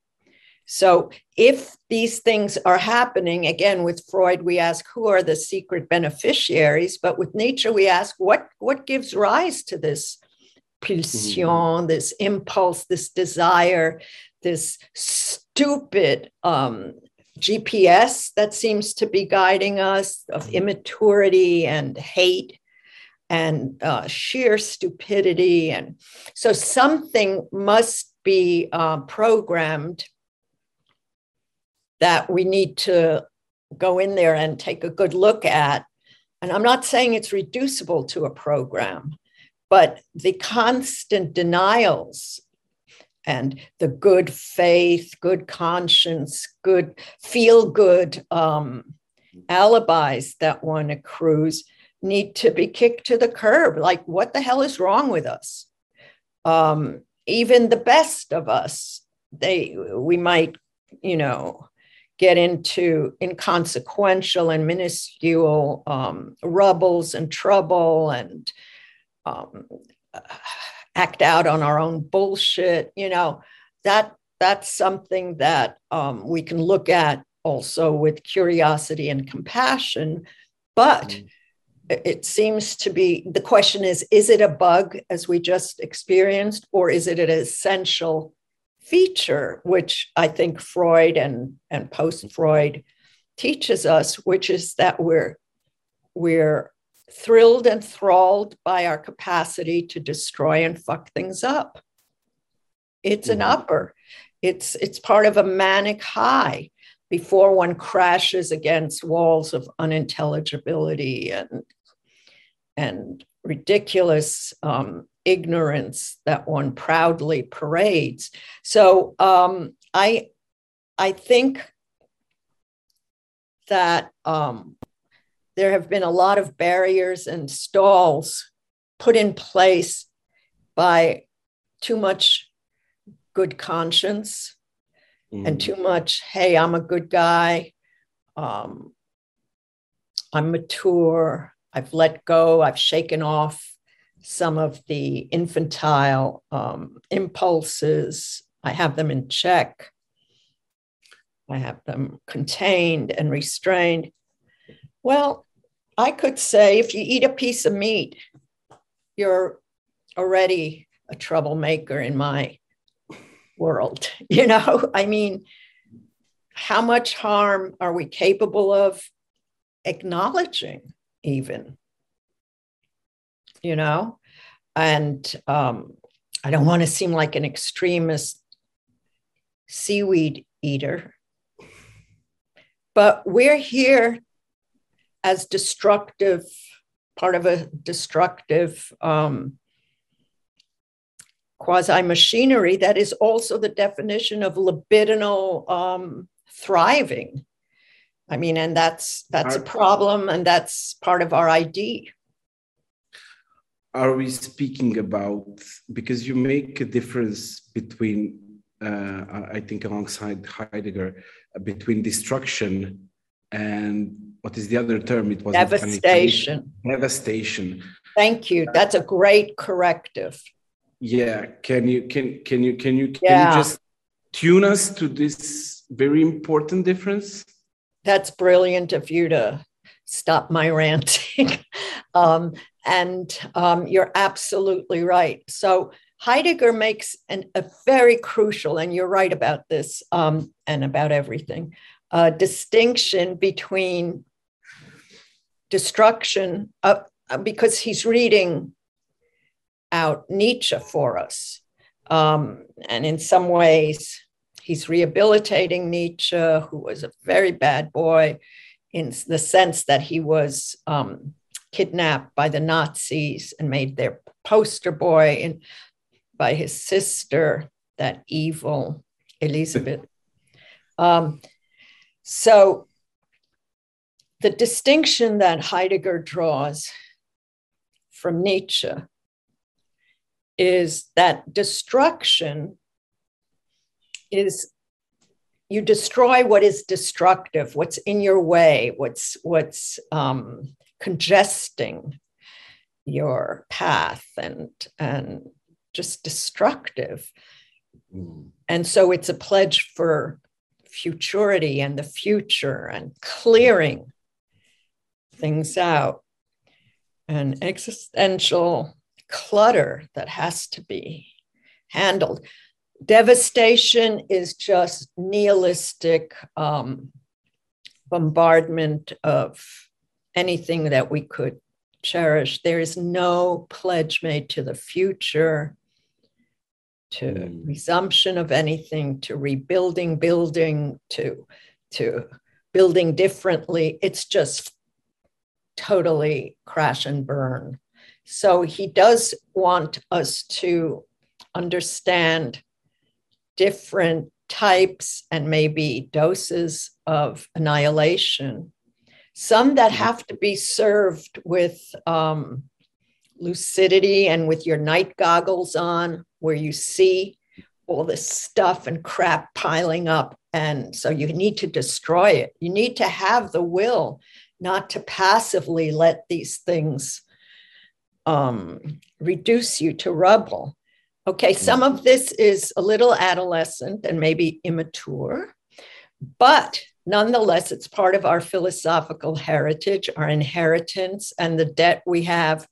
So, if these things are happening, again, with Freud, we ask who are the secret beneficiaries, but with Nietzsche, we ask what, what gives rise to this pulsion, mm-hmm. this impulse, this desire, this stupid um, GPS that seems to be guiding us of mm-hmm. immaturity and hate and uh, sheer stupidity. And so something must be uh, programmed that we need to go in there and take a good look at. And I'm not saying it's reducible to a program, but the constant denials and the good faith, good conscience, good feel good um, alibis that one accrues need to be kicked to the curb. Like, what the hell is wrong with us? Um, even the best of us, they we might, you know, get into inconsequential and minuscule um, rubbles and trouble and um, act out on our own bullshit. You know, that that's something that um, we can look at also with curiosity and compassion. But mm. it seems to be the question is is it a bug as we just experienced, or is it an essential feature, which I think Freud and, and post Freud teaches us, which is that we're, we're thrilled and thralled by our capacity to destroy and fuck things up. It's an mm-hmm. upper. It's it's part of a manic high before one crashes against walls of unintelligibility and and ridiculous um, ignorance that one proudly parades. So um, I, I think that um, there have been a lot of barriers and stalls put in place by too much good conscience mm. and too much, hey, I'm a good guy. Um, I'm mature. I've let go. I've shaken off some of the infantile um, impulses. I have them in check. I have them contained and restrained. Well, I could say if you eat a piece of meat, you're already a troublemaker in my world. You know, I mean, how much harm are we capable of acknowledging, even? You know, and um, I don't want to seem like an extremist seaweed eater, but we're here as destructive, part of a destructive um, quasi machinery that is also the definition of libidinal um, thriving. I mean, and that's that's a problem, and that's part of our ID are we speaking about because you make a difference between uh, i think alongside heidegger between destruction and what is the other term? It was devastation. Devastation. Thank you. That's a great corrective. Yeah. Can you can can you can you can yeah. you just tune us to this very important difference? That's brilliant of you to stop my ranting um, and um, you're absolutely right. So Heidegger makes an, a very crucial, and you're right about this um, and about everything, uh, distinction between destruction, uh, because he's reading out Nietzsche for us. Um, and in some ways, he's rehabilitating Nietzsche, who was a very bad boy in the sense that he was um, kidnapped by the Nazis and made their poster boy and by his sister, that evil Elizabeth. Um, so the distinction that Heidegger draws from Nietzsche is that destruction is you destroy what is destructive, what's in your way, what's what's um, congesting your path and and just destructive mm. and so it's a pledge for futurity and the future and clearing things out and existential clutter that has to be handled. Devastation is just nihilistic um, bombardment of anything that we could cherish. There is no pledge made to the future, to mm. resumption of anything, to rebuilding building, to, to building differently. It's just totally crash and burn. So he does want us to understand different types and maybe doses of annihilation. Some that mm-hmm. have to be served with um, lucidity and with your night goggles on, where you see all this stuff and crap piling up. And so you need to destroy it. You need to have the will not to passively let these things um, reduce you to rubble. Okay, some of this is a little adolescent and maybe immature, but nonetheless, it's part of our philosophical heritage, our inheritance, and the debt we have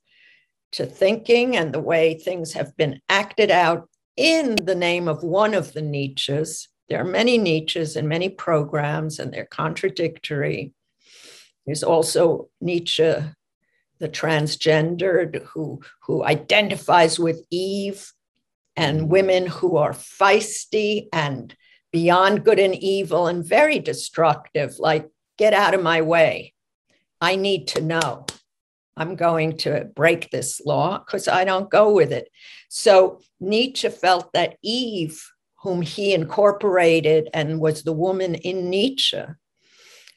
to thinking and the way things have been acted out in the name of one of the Nietzsches. There are many Nietzsches and many programs, and they're contradictory. There's also Nietzsche, the transgendered, who, who identifies with Eve, and women who are feisty and beyond good and evil and very destructive, like, get out of my way. I need to know. I'm going to break this law because I don't go with it. So Nietzsche felt that Eve, whom he incorporated and was the woman in Nietzsche,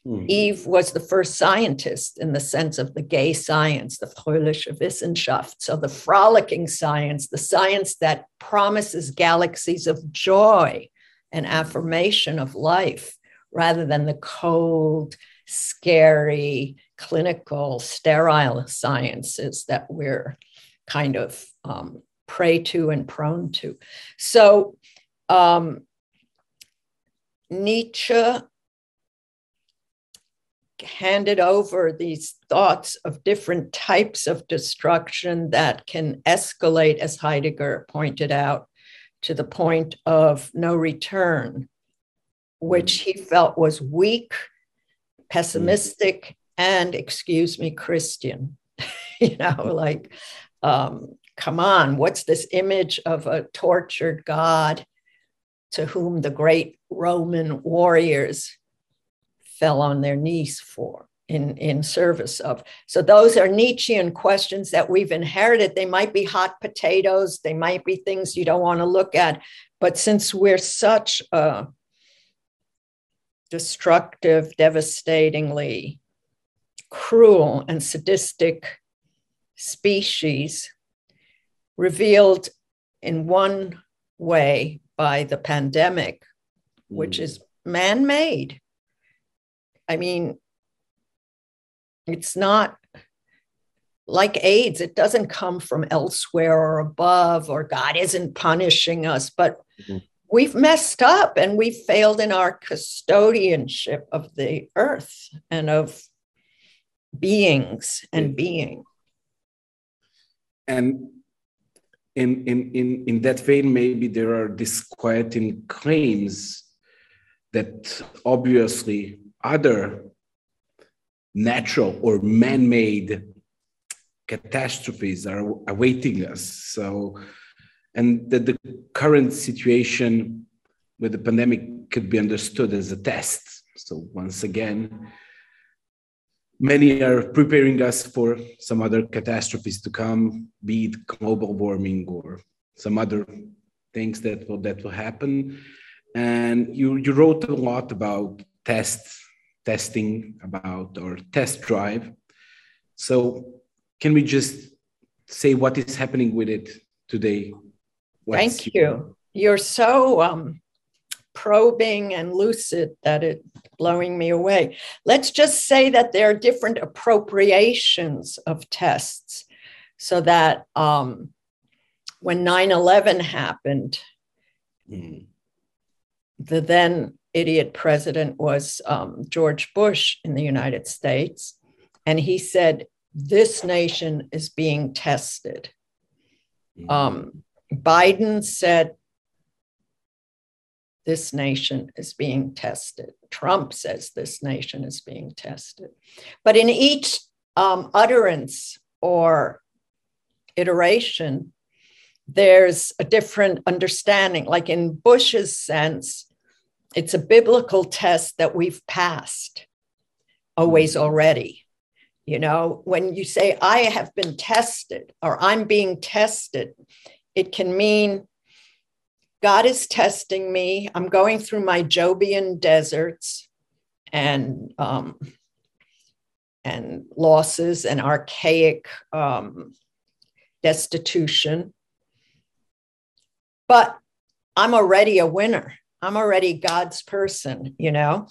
Mm. Eve was the first scientist in the sense of the gay science, the fröhliche Wissenschaft. So the frolicking science, the science that promises galaxies of joy and affirmation of life, rather than the cold, scary, clinical, sterile sciences that we're kind of um, prey to and prone to. So um, Nietzsche handed over these thoughts of different types of destruction that can escalate, as Heidegger pointed out, to the point of no return, which he felt was weak, pessimistic, and, excuse me, Christian. you know, like, um, come on, what's this image of a tortured God to whom the great Roman warriors fell on their knees for in, in service of. So those are Nietzschean questions that we've inherited. They might be hot potatoes, they might be things you don't want to look at. But since we're such a destructive, devastatingly cruel and sadistic species, revealed in one way by the pandemic, which mm. is man made. I mean, it's not like AIDS, it doesn't come from elsewhere or above, or God isn't punishing us, but mm-hmm. we've messed up and we've failed in our custodianship of the earth and of beings and being. And in, in, in, in that vein, maybe there are disquieting claims that obviously other natural or man-made catastrophes are awaiting us. So and that the current situation with the pandemic could be understood as a test. So once again many are preparing us for some other catastrophes to come be it global warming or some other things that will that will happen. And you you wrote a lot about tests testing, about our test drive. So, can we just say what is happening with it today? What's Thank you. You're so um, probing and lucid that it's blowing me away. Let's just say that there are different appropriations of tests so that um, when 9 11 happened, mm. the then idiot president was um, George Bush in the United States. And he said, This nation is being tested. Mm-hmm. Um, Biden said, This nation is being tested. Trump says, This nation is being tested. But in each um, utterance or iteration, there's a different understanding. Like in Bush's sense, it's a biblical test that we've passed always mm-hmm. already. You know, when you say, I have been tested or I'm being tested, it can mean God is testing me. I'm going through my Jobian deserts and um, and losses and archaic um, destitution. But I'm already a winner. I'm already God's person, you know.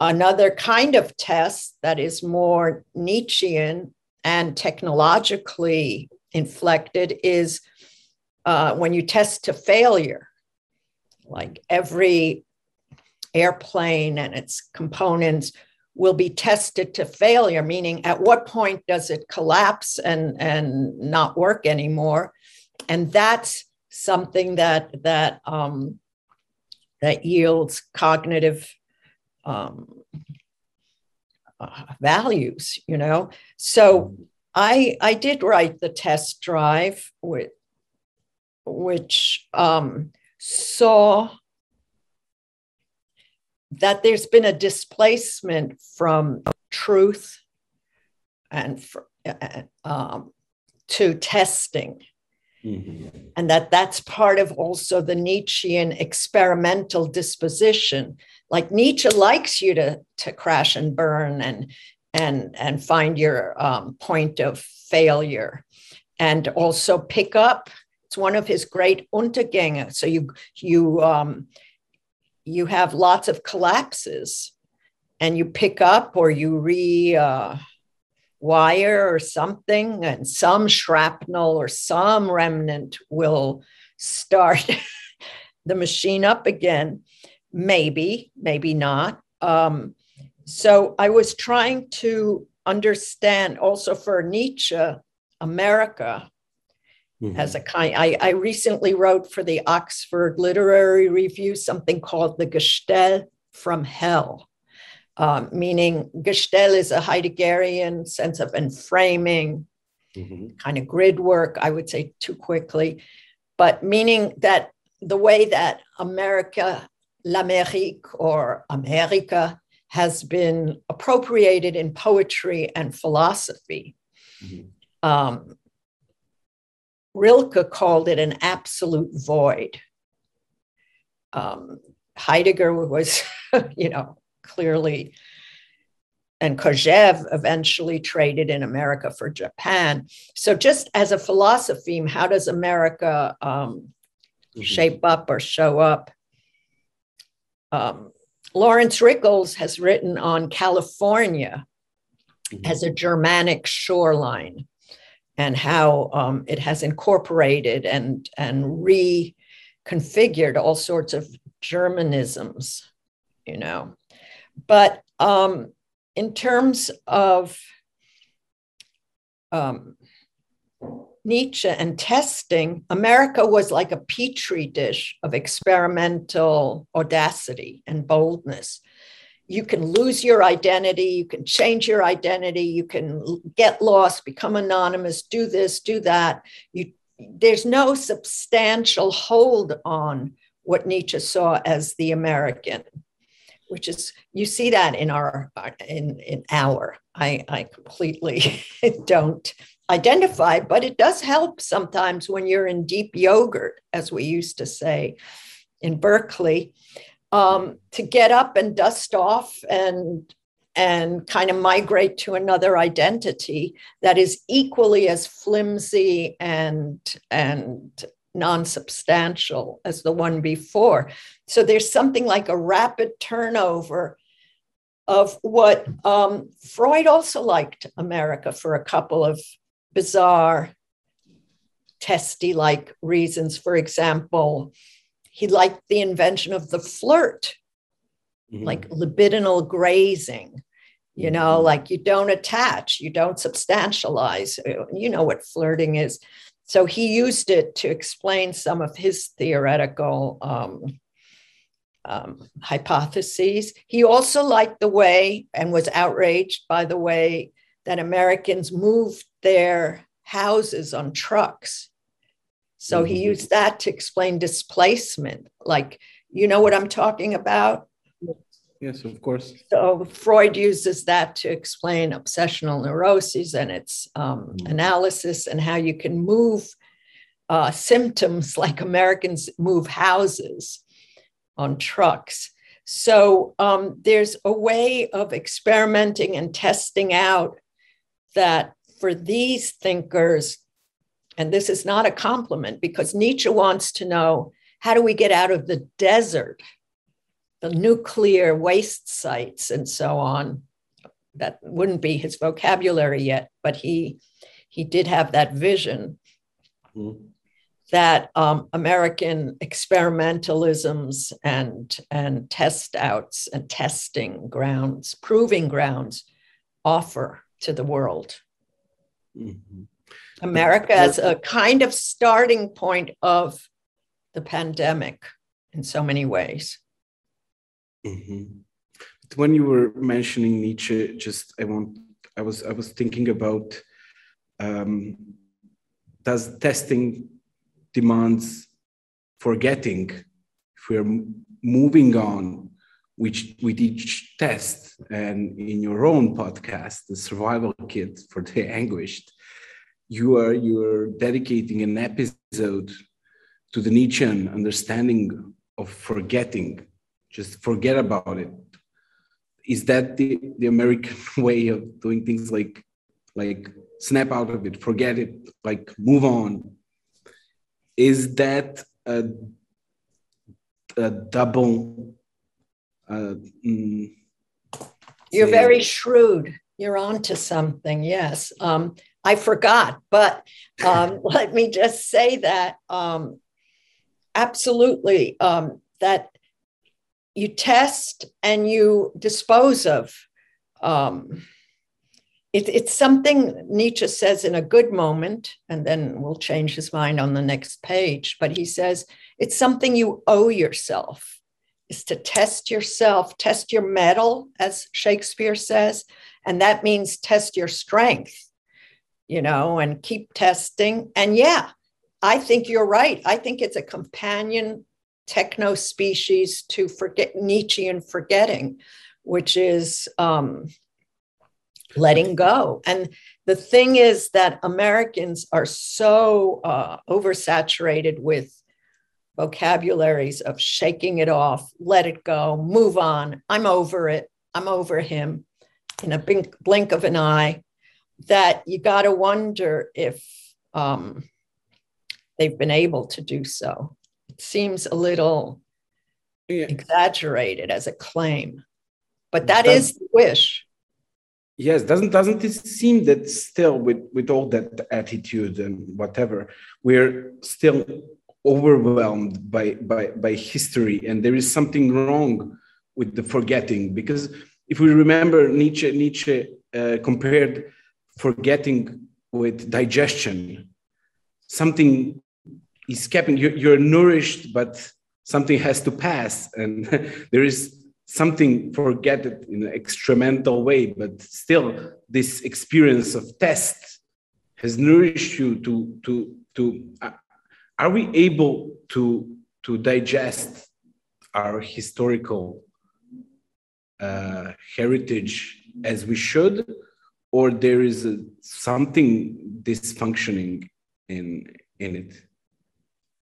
Another kind of test that is more Nietzschean and technologically inflected is uh, when you test to failure. Like every airplane and its components will be tested to failure, meaning at what point does it collapse and, and not work anymore? And that's something that that um, that yields cognitive um, uh, values. You know, so I I did write the test drive with which um, saw that there's been a displacement from truth and for, uh, um, to testing. Mm-hmm. And that that's part of also the Nietzschean experimental disposition. Like Nietzsche likes you to, to crash and burn and, and, and find your um, point of failure and also pick up. It's one of his great Untergänge. So you, you um, you have lots of collapses and you pick up or you re uh, wire or something and some shrapnel or some remnant will start the machine up again. Maybe maybe not. Um, so i was trying to understand also for nietzsche america Mm-hmm. As a kind, I, I recently wrote for the Oxford Literary Review something called The Gestell from Hell, um, meaning Gestell is a Heideggerian sense of enframing, mm-hmm. kind of grid work, I would say too quickly, but meaning that the way that America, l'Amérique or America, has been appropriated in poetry and philosophy. Mm-hmm. Um, Rilke called it an absolute void. Um, Heidegger was, you know, clearly, and Kojève eventually traded in America for Japan. So, just as a philosophy, how does America um, mm-hmm. shape up or show up? Um, Laurence Rickels has written on California mm-hmm. as a Germanic shoreline and how um, it has incorporated and, and reconfigured all sorts of Germanisms, you know. But um, in terms of um, Nietzsche and testing, America was like a petri dish of experimental audacity and boldness you can lose your identity, you can change your identity, you can get lost, become anonymous, do this, do that. You, there's no substantial hold on what Nietzsche saw as the American, which is you see that in our in in our. I I completely don't identify, but it does help sometimes when you're in deep yogurt, as we used to say in Berkeley um, to get up and dust off and and kind of migrate to another identity that is equally as flimsy and and non-substantial as the one before so there's something like a rapid turnover of what um, freud also liked america for a couple of bizarre testy like reasons for example he liked the invention of the flirt mm-hmm. like libidinal grazing. You know, mm-hmm. like you don't attach, you don't substantialize. You know what flirting is. So he used it to explain some of his theoretical um, um, hypotheses. He also liked the way and was outraged by the way that Americans moved their houses on trucks. So mm-hmm. he used that to explain displacement. Like, you know what I'm talking about? Yes, of course. So Freud uses that to explain obsessional neuroses and its um, mm-hmm. analysis and how you can move uh, symptoms like Americans move houses on trucks. So um, there's a way of experimenting and testing out that for these thinkers, and this is not a compliment because Nietzsche wants to know how do we get out of the desert, the nuclear waste sites, and so on. That wouldn't be his vocabulary yet, but he he did have that vision. Mm-hmm that um, American experimentalisms and, and test outs and testing grounds, proving grounds offer to the world. Mm-hmm. America as a kind of starting point of the pandemic in so many ways. Mm-hmm. When you were mentioning Nietzsche, just I want I was I was thinking about um, does testing demands forgetting if we're moving on which with each test and in your own podcast the survival kit for the anguished you are you are dedicating an episode to the nietzschean understanding of forgetting just forget about it. Is that the, the american way of doing things? Like like snap out of it forget it like move on. Is that a, a double uh, mm, you're very shrewd. You're on to something yes. Um, i forgot but um, let me just say that um, absolutely um, that you test and you dispose of um, it, it's something Nietzsche says in a good moment, and then we'll change his mind on the next page. But he says it's something you owe yourself, is to test yourself, test your mettle, as Shakespeare says. And that means test your strength, you know, and keep testing. And yeah, I think you're right. I think it's a companion techno species to forget Nietzschean forgetting, which is um, letting go. And the thing is that Americans are so uh, oversaturated with vocabularies of shaking it off, let it go, move on. I'm over it. I'm over him in a blink, blink of an eye. That you got to wonder if um, they've been able to do so. Seems a little yeah. exaggerated as a claim, but that is the wish yes doesn't doesn't it seem that still with with all that attitude and whatever we're still overwhelmed by by by history and there is something wrong with the forgetting because if we remember nietzsche nietzsche uh, compared forgetting with digestion something is kept you're, you're nourished but something has to pass and there is something forget it in an experimental way, but still this experience of test has nourished you to to to. Uh, are we able to to digest our historical uh, heritage as we should, or there is a, something dysfunctioning in in it?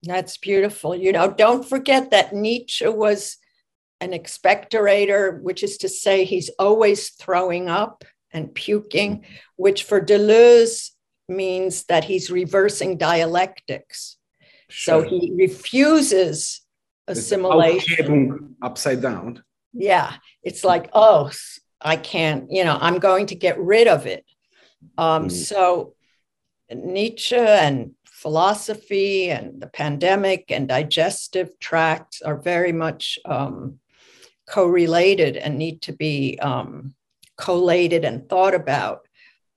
That's beautiful. You know, don't forget that Nietzsche was an expectorator, which is to say he's always throwing up and puking, which for Deleuze means that he's reversing dialectics. Sure. So he refuses assimilation. Upside down. Yeah. It's like, oh, I can't, you know, I'm going to get rid of it. Um, mm. So Nietzsche and philosophy and the pandemic and digestive tracts are very much um, correlated and need to be um, collated and thought about.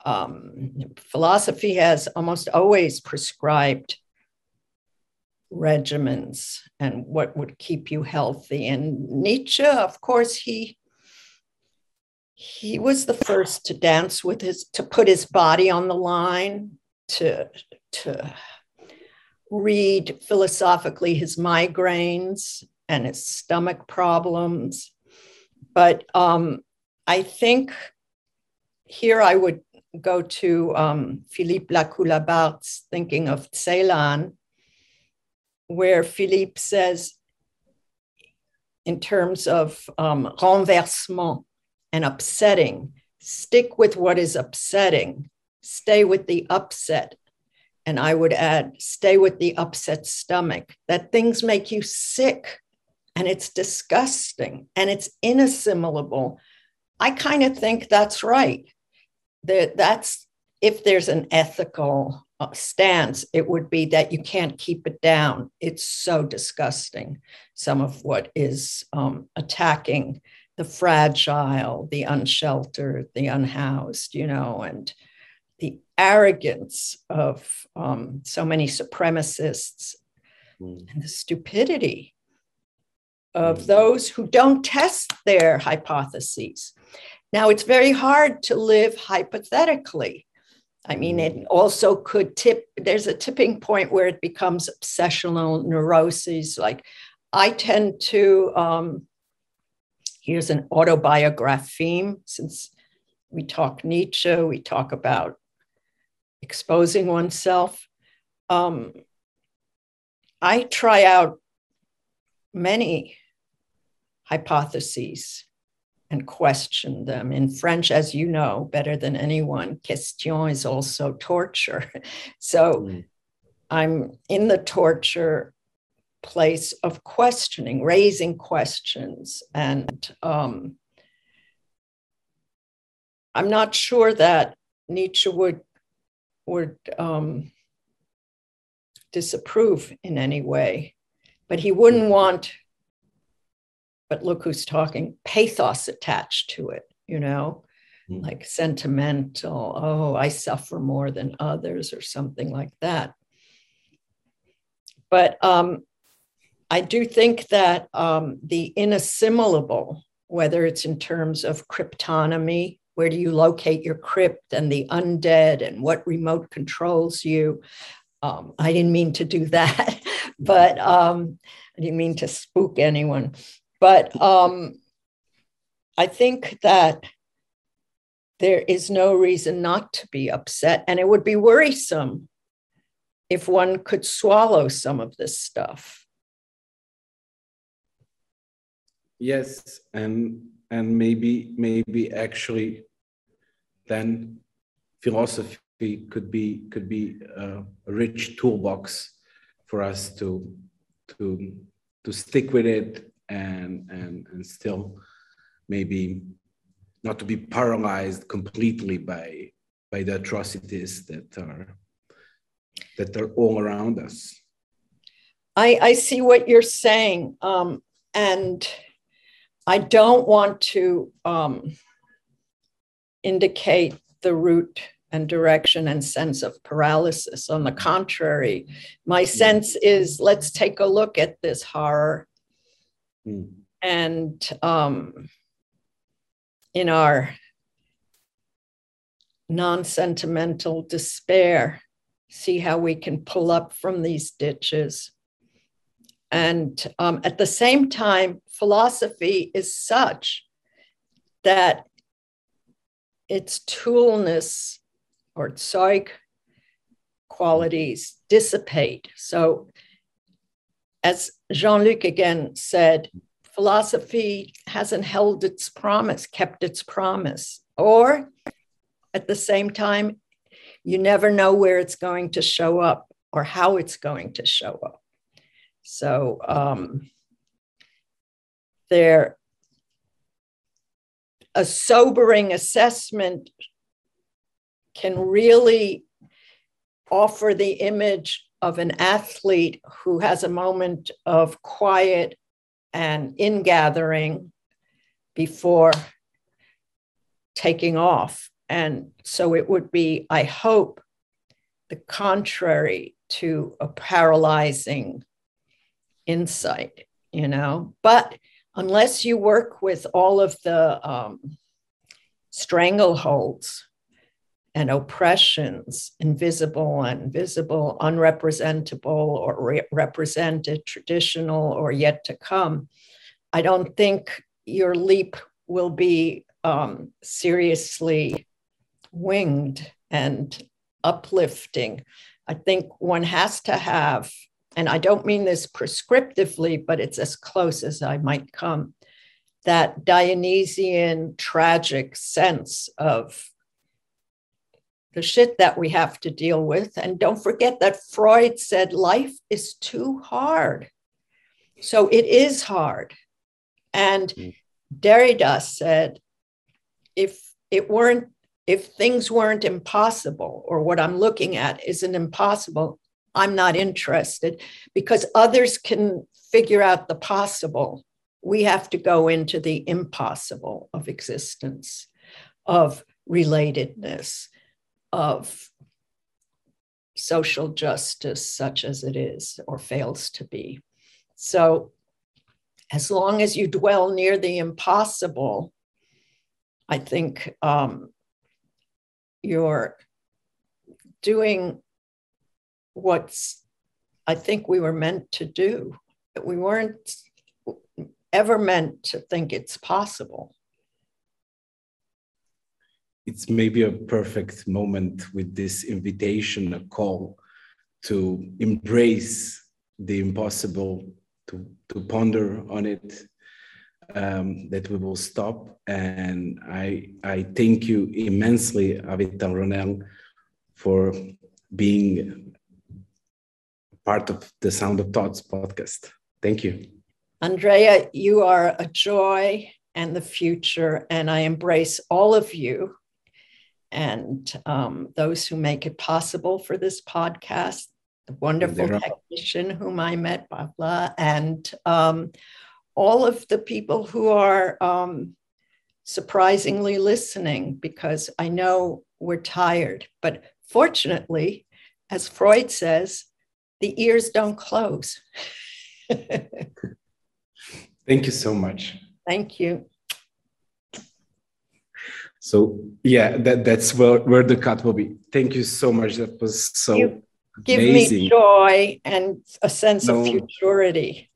Um, philosophy has almost always prescribed regimens and what would keep you healthy. And Nietzsche, of course, he he was the first to dance with his to put his body on the line to to read philosophically his migraines and his stomach problems but um, i think here i would go to um, philippe Lacoue-Labarthe's thinking of Celan, where philippe says in terms of um, renversement and upsetting. Stick with what is upsetting. Stay with the upset. And I would add, stay with the upset stomach, that things make you sick and it's disgusting and it's inassimilable. I kind of think that's right. That that's if there's an ethical uh, stance, it would be that you can't keep it down. It's so disgusting. Some of what is um, attacking the fragile, the unsheltered, the unhoused, you know, and the arrogance of um, so many supremacists mm. and the stupidity of mm. those who don't test their hypotheses. Now, it's very hard to live hypothetically. I mean, it mm. also could tip, there's a tipping point where it becomes obsessional neuroses. Like, I tend to um, here's an autobiography, since we talk Nietzsche, we talk about exposing oneself. Um, I try out many hypotheses and question them. In French, as you know better than anyone, question is also torture. So mm. I'm in the torture place of questioning, raising questions. And um, I'm not sure that Nietzsche would, would um, disapprove in any way, but he wouldn't want, but look who's talking, pathos attached to it, you know? Mm. Like sentimental, oh, I suffer more than others, or something like that. But um, I do think that um, the inassimilable, whether it's in terms of cryptonymy, where do you locate your crypt and the undead and what remote controls you? Um, I didn't mean to do that, but um, I didn't mean to spook anyone. But um, I think that there is no reason not to be upset, and it would be worrisome if one could swallow some of this stuff. yes and and maybe maybe actually then philosophy could be could be a, rich toolbox for us to to to stick with it and and and still maybe not to be paralyzed completely by by the atrocities that are that are all around us. I i see what you're saying um and I don't want to um, indicate the route and direction and sense of paralysis. On the contrary, my mm. sense is let's take a look at this horror mm. and um, in our non sentimental despair, see how we can pull up from these ditches and um, at the same time, philosophy is such that its toolness or psych qualities dissipate. So, as Jean Luc again said, philosophy hasn't held its promise, kept its promise. Or at the same time, you never know where it's going to show up or how it's going to show up. So um, there, a sobering assessment can really offer the image of an athlete who has a moment of quiet and ingathering before taking off. And so it would be, I hope, the contrary to a paralyzing insight, you know. But unless you work with all of the um, strangleholds and oppressions, invisible and visible, unrepresentable or re- represented, traditional or yet to come, I don't think your leap will be um, seriously winged and uplifting. I think one has to have, and I don't mean this prescriptively, but it's as close as I might come, that Dionysian tragic sense of the shit that we have to deal with. And don't forget that Freud said life is too hard. So it is hard. And mm. Derrida said, if it weren't, if things weren't impossible, or what I'm looking at isn't impossible, I'm not interested because others can figure out the possible. We have to go into the impossible of existence, of relatedness, of social justice, such as it is or fails to be. So, as long as you dwell near the impossible, I think um, you're doing what's I think we were meant to do. We weren't ever meant to think it's possible it's maybe a perfect moment with this invitation, a call to embrace the impossible, to, to ponder on it, um, that we will stop. And I, I thank you immensely, Avital Ronell, for being part of the Sound of Thoughts podcast. Thank you. Andrea, you are a joy and the future, and I embrace all of you and um, those who make it possible for this podcast, the wonderful technician whom I met, Pavla, and um, all of the people who are um, surprisingly listening because I know we're tired. But fortunately, as Freud says, the ears don't close. Thank you so much. Thank you. So yeah, that that's where, where the cut will be. Thank you so much. That was so you give amazing. me joy and a sense no, of futurity.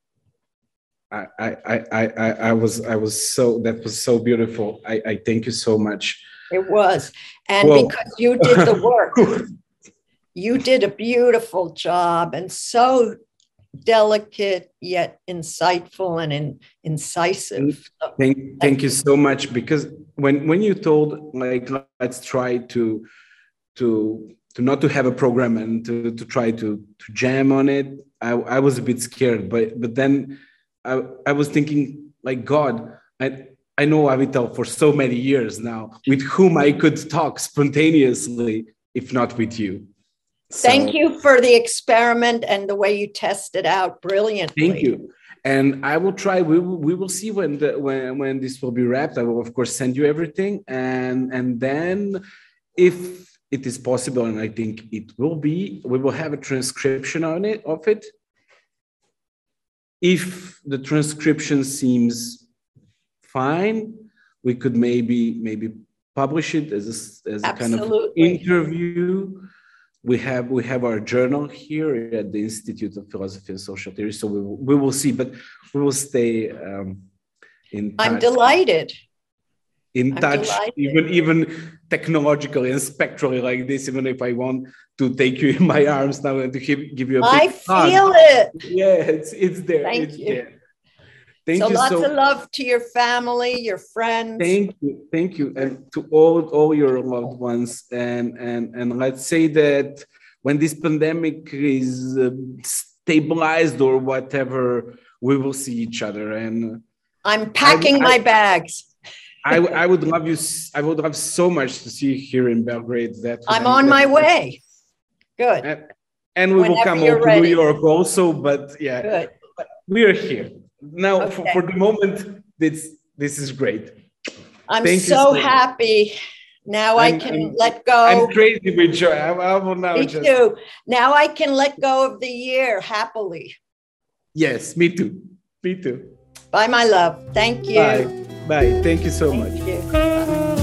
I, I, I, I, I was I was so that was so beautiful. I, I thank you so much. It was. And Whoa. because you did the work, you did a beautiful job and so delicate yet insightful and in, incisive. Thank, thank you so much because when when you told like let's try to to to not to have a program and to, to try to to jam on it, I, I was a bit scared. But but then I, I was thinking like God, I I know Avital for so many years now, with whom I could talk spontaneously, if not with you. So, Thank you for the experiment and the way you tested it out brilliantly. Thank you. And I will try. We will, we will see when the when when this will be wrapped. I will of course send you everything, and and then if it is possible, and I think it will be, we will have a transcription on it of it. If the transcription seems fine, we could maybe maybe publish it as a, as a kind of interview we have we have our journal here at the Institute of Philosophy and Social Theory, so we will, we will see, but we will stay um, in. Touch. I'm delighted. In I'm touch, delighted. even even technologically and spectrally like this. Even if I want to take you in my arms now and to give, you give you a I feel it. Yeah, it's it's there. Thank it's you. There. Thank so you lots so of love to your family, your friends. Thank you, thank you, and to all all your loved ones. And and and let's say that when this pandemic is uh, stabilized or whatever, we will see each other. And I'm packing I, my bags. I, I would love you. I would love so much to see you here in Belgrade. That I'm on my way. Good. And, and we Whenever will come over to New York also. But yeah, Good. we are here now okay. for, for, the moment this This is great. I'm so, so happy. Now I'm, I can I'm, let go. I'm crazy with joy. I, I will now me just... too. Now I can let go of the year happily. Yes, me too. Me too. Bye, my love. Thank you. Bye. Bye. Thank you so Thank much. You.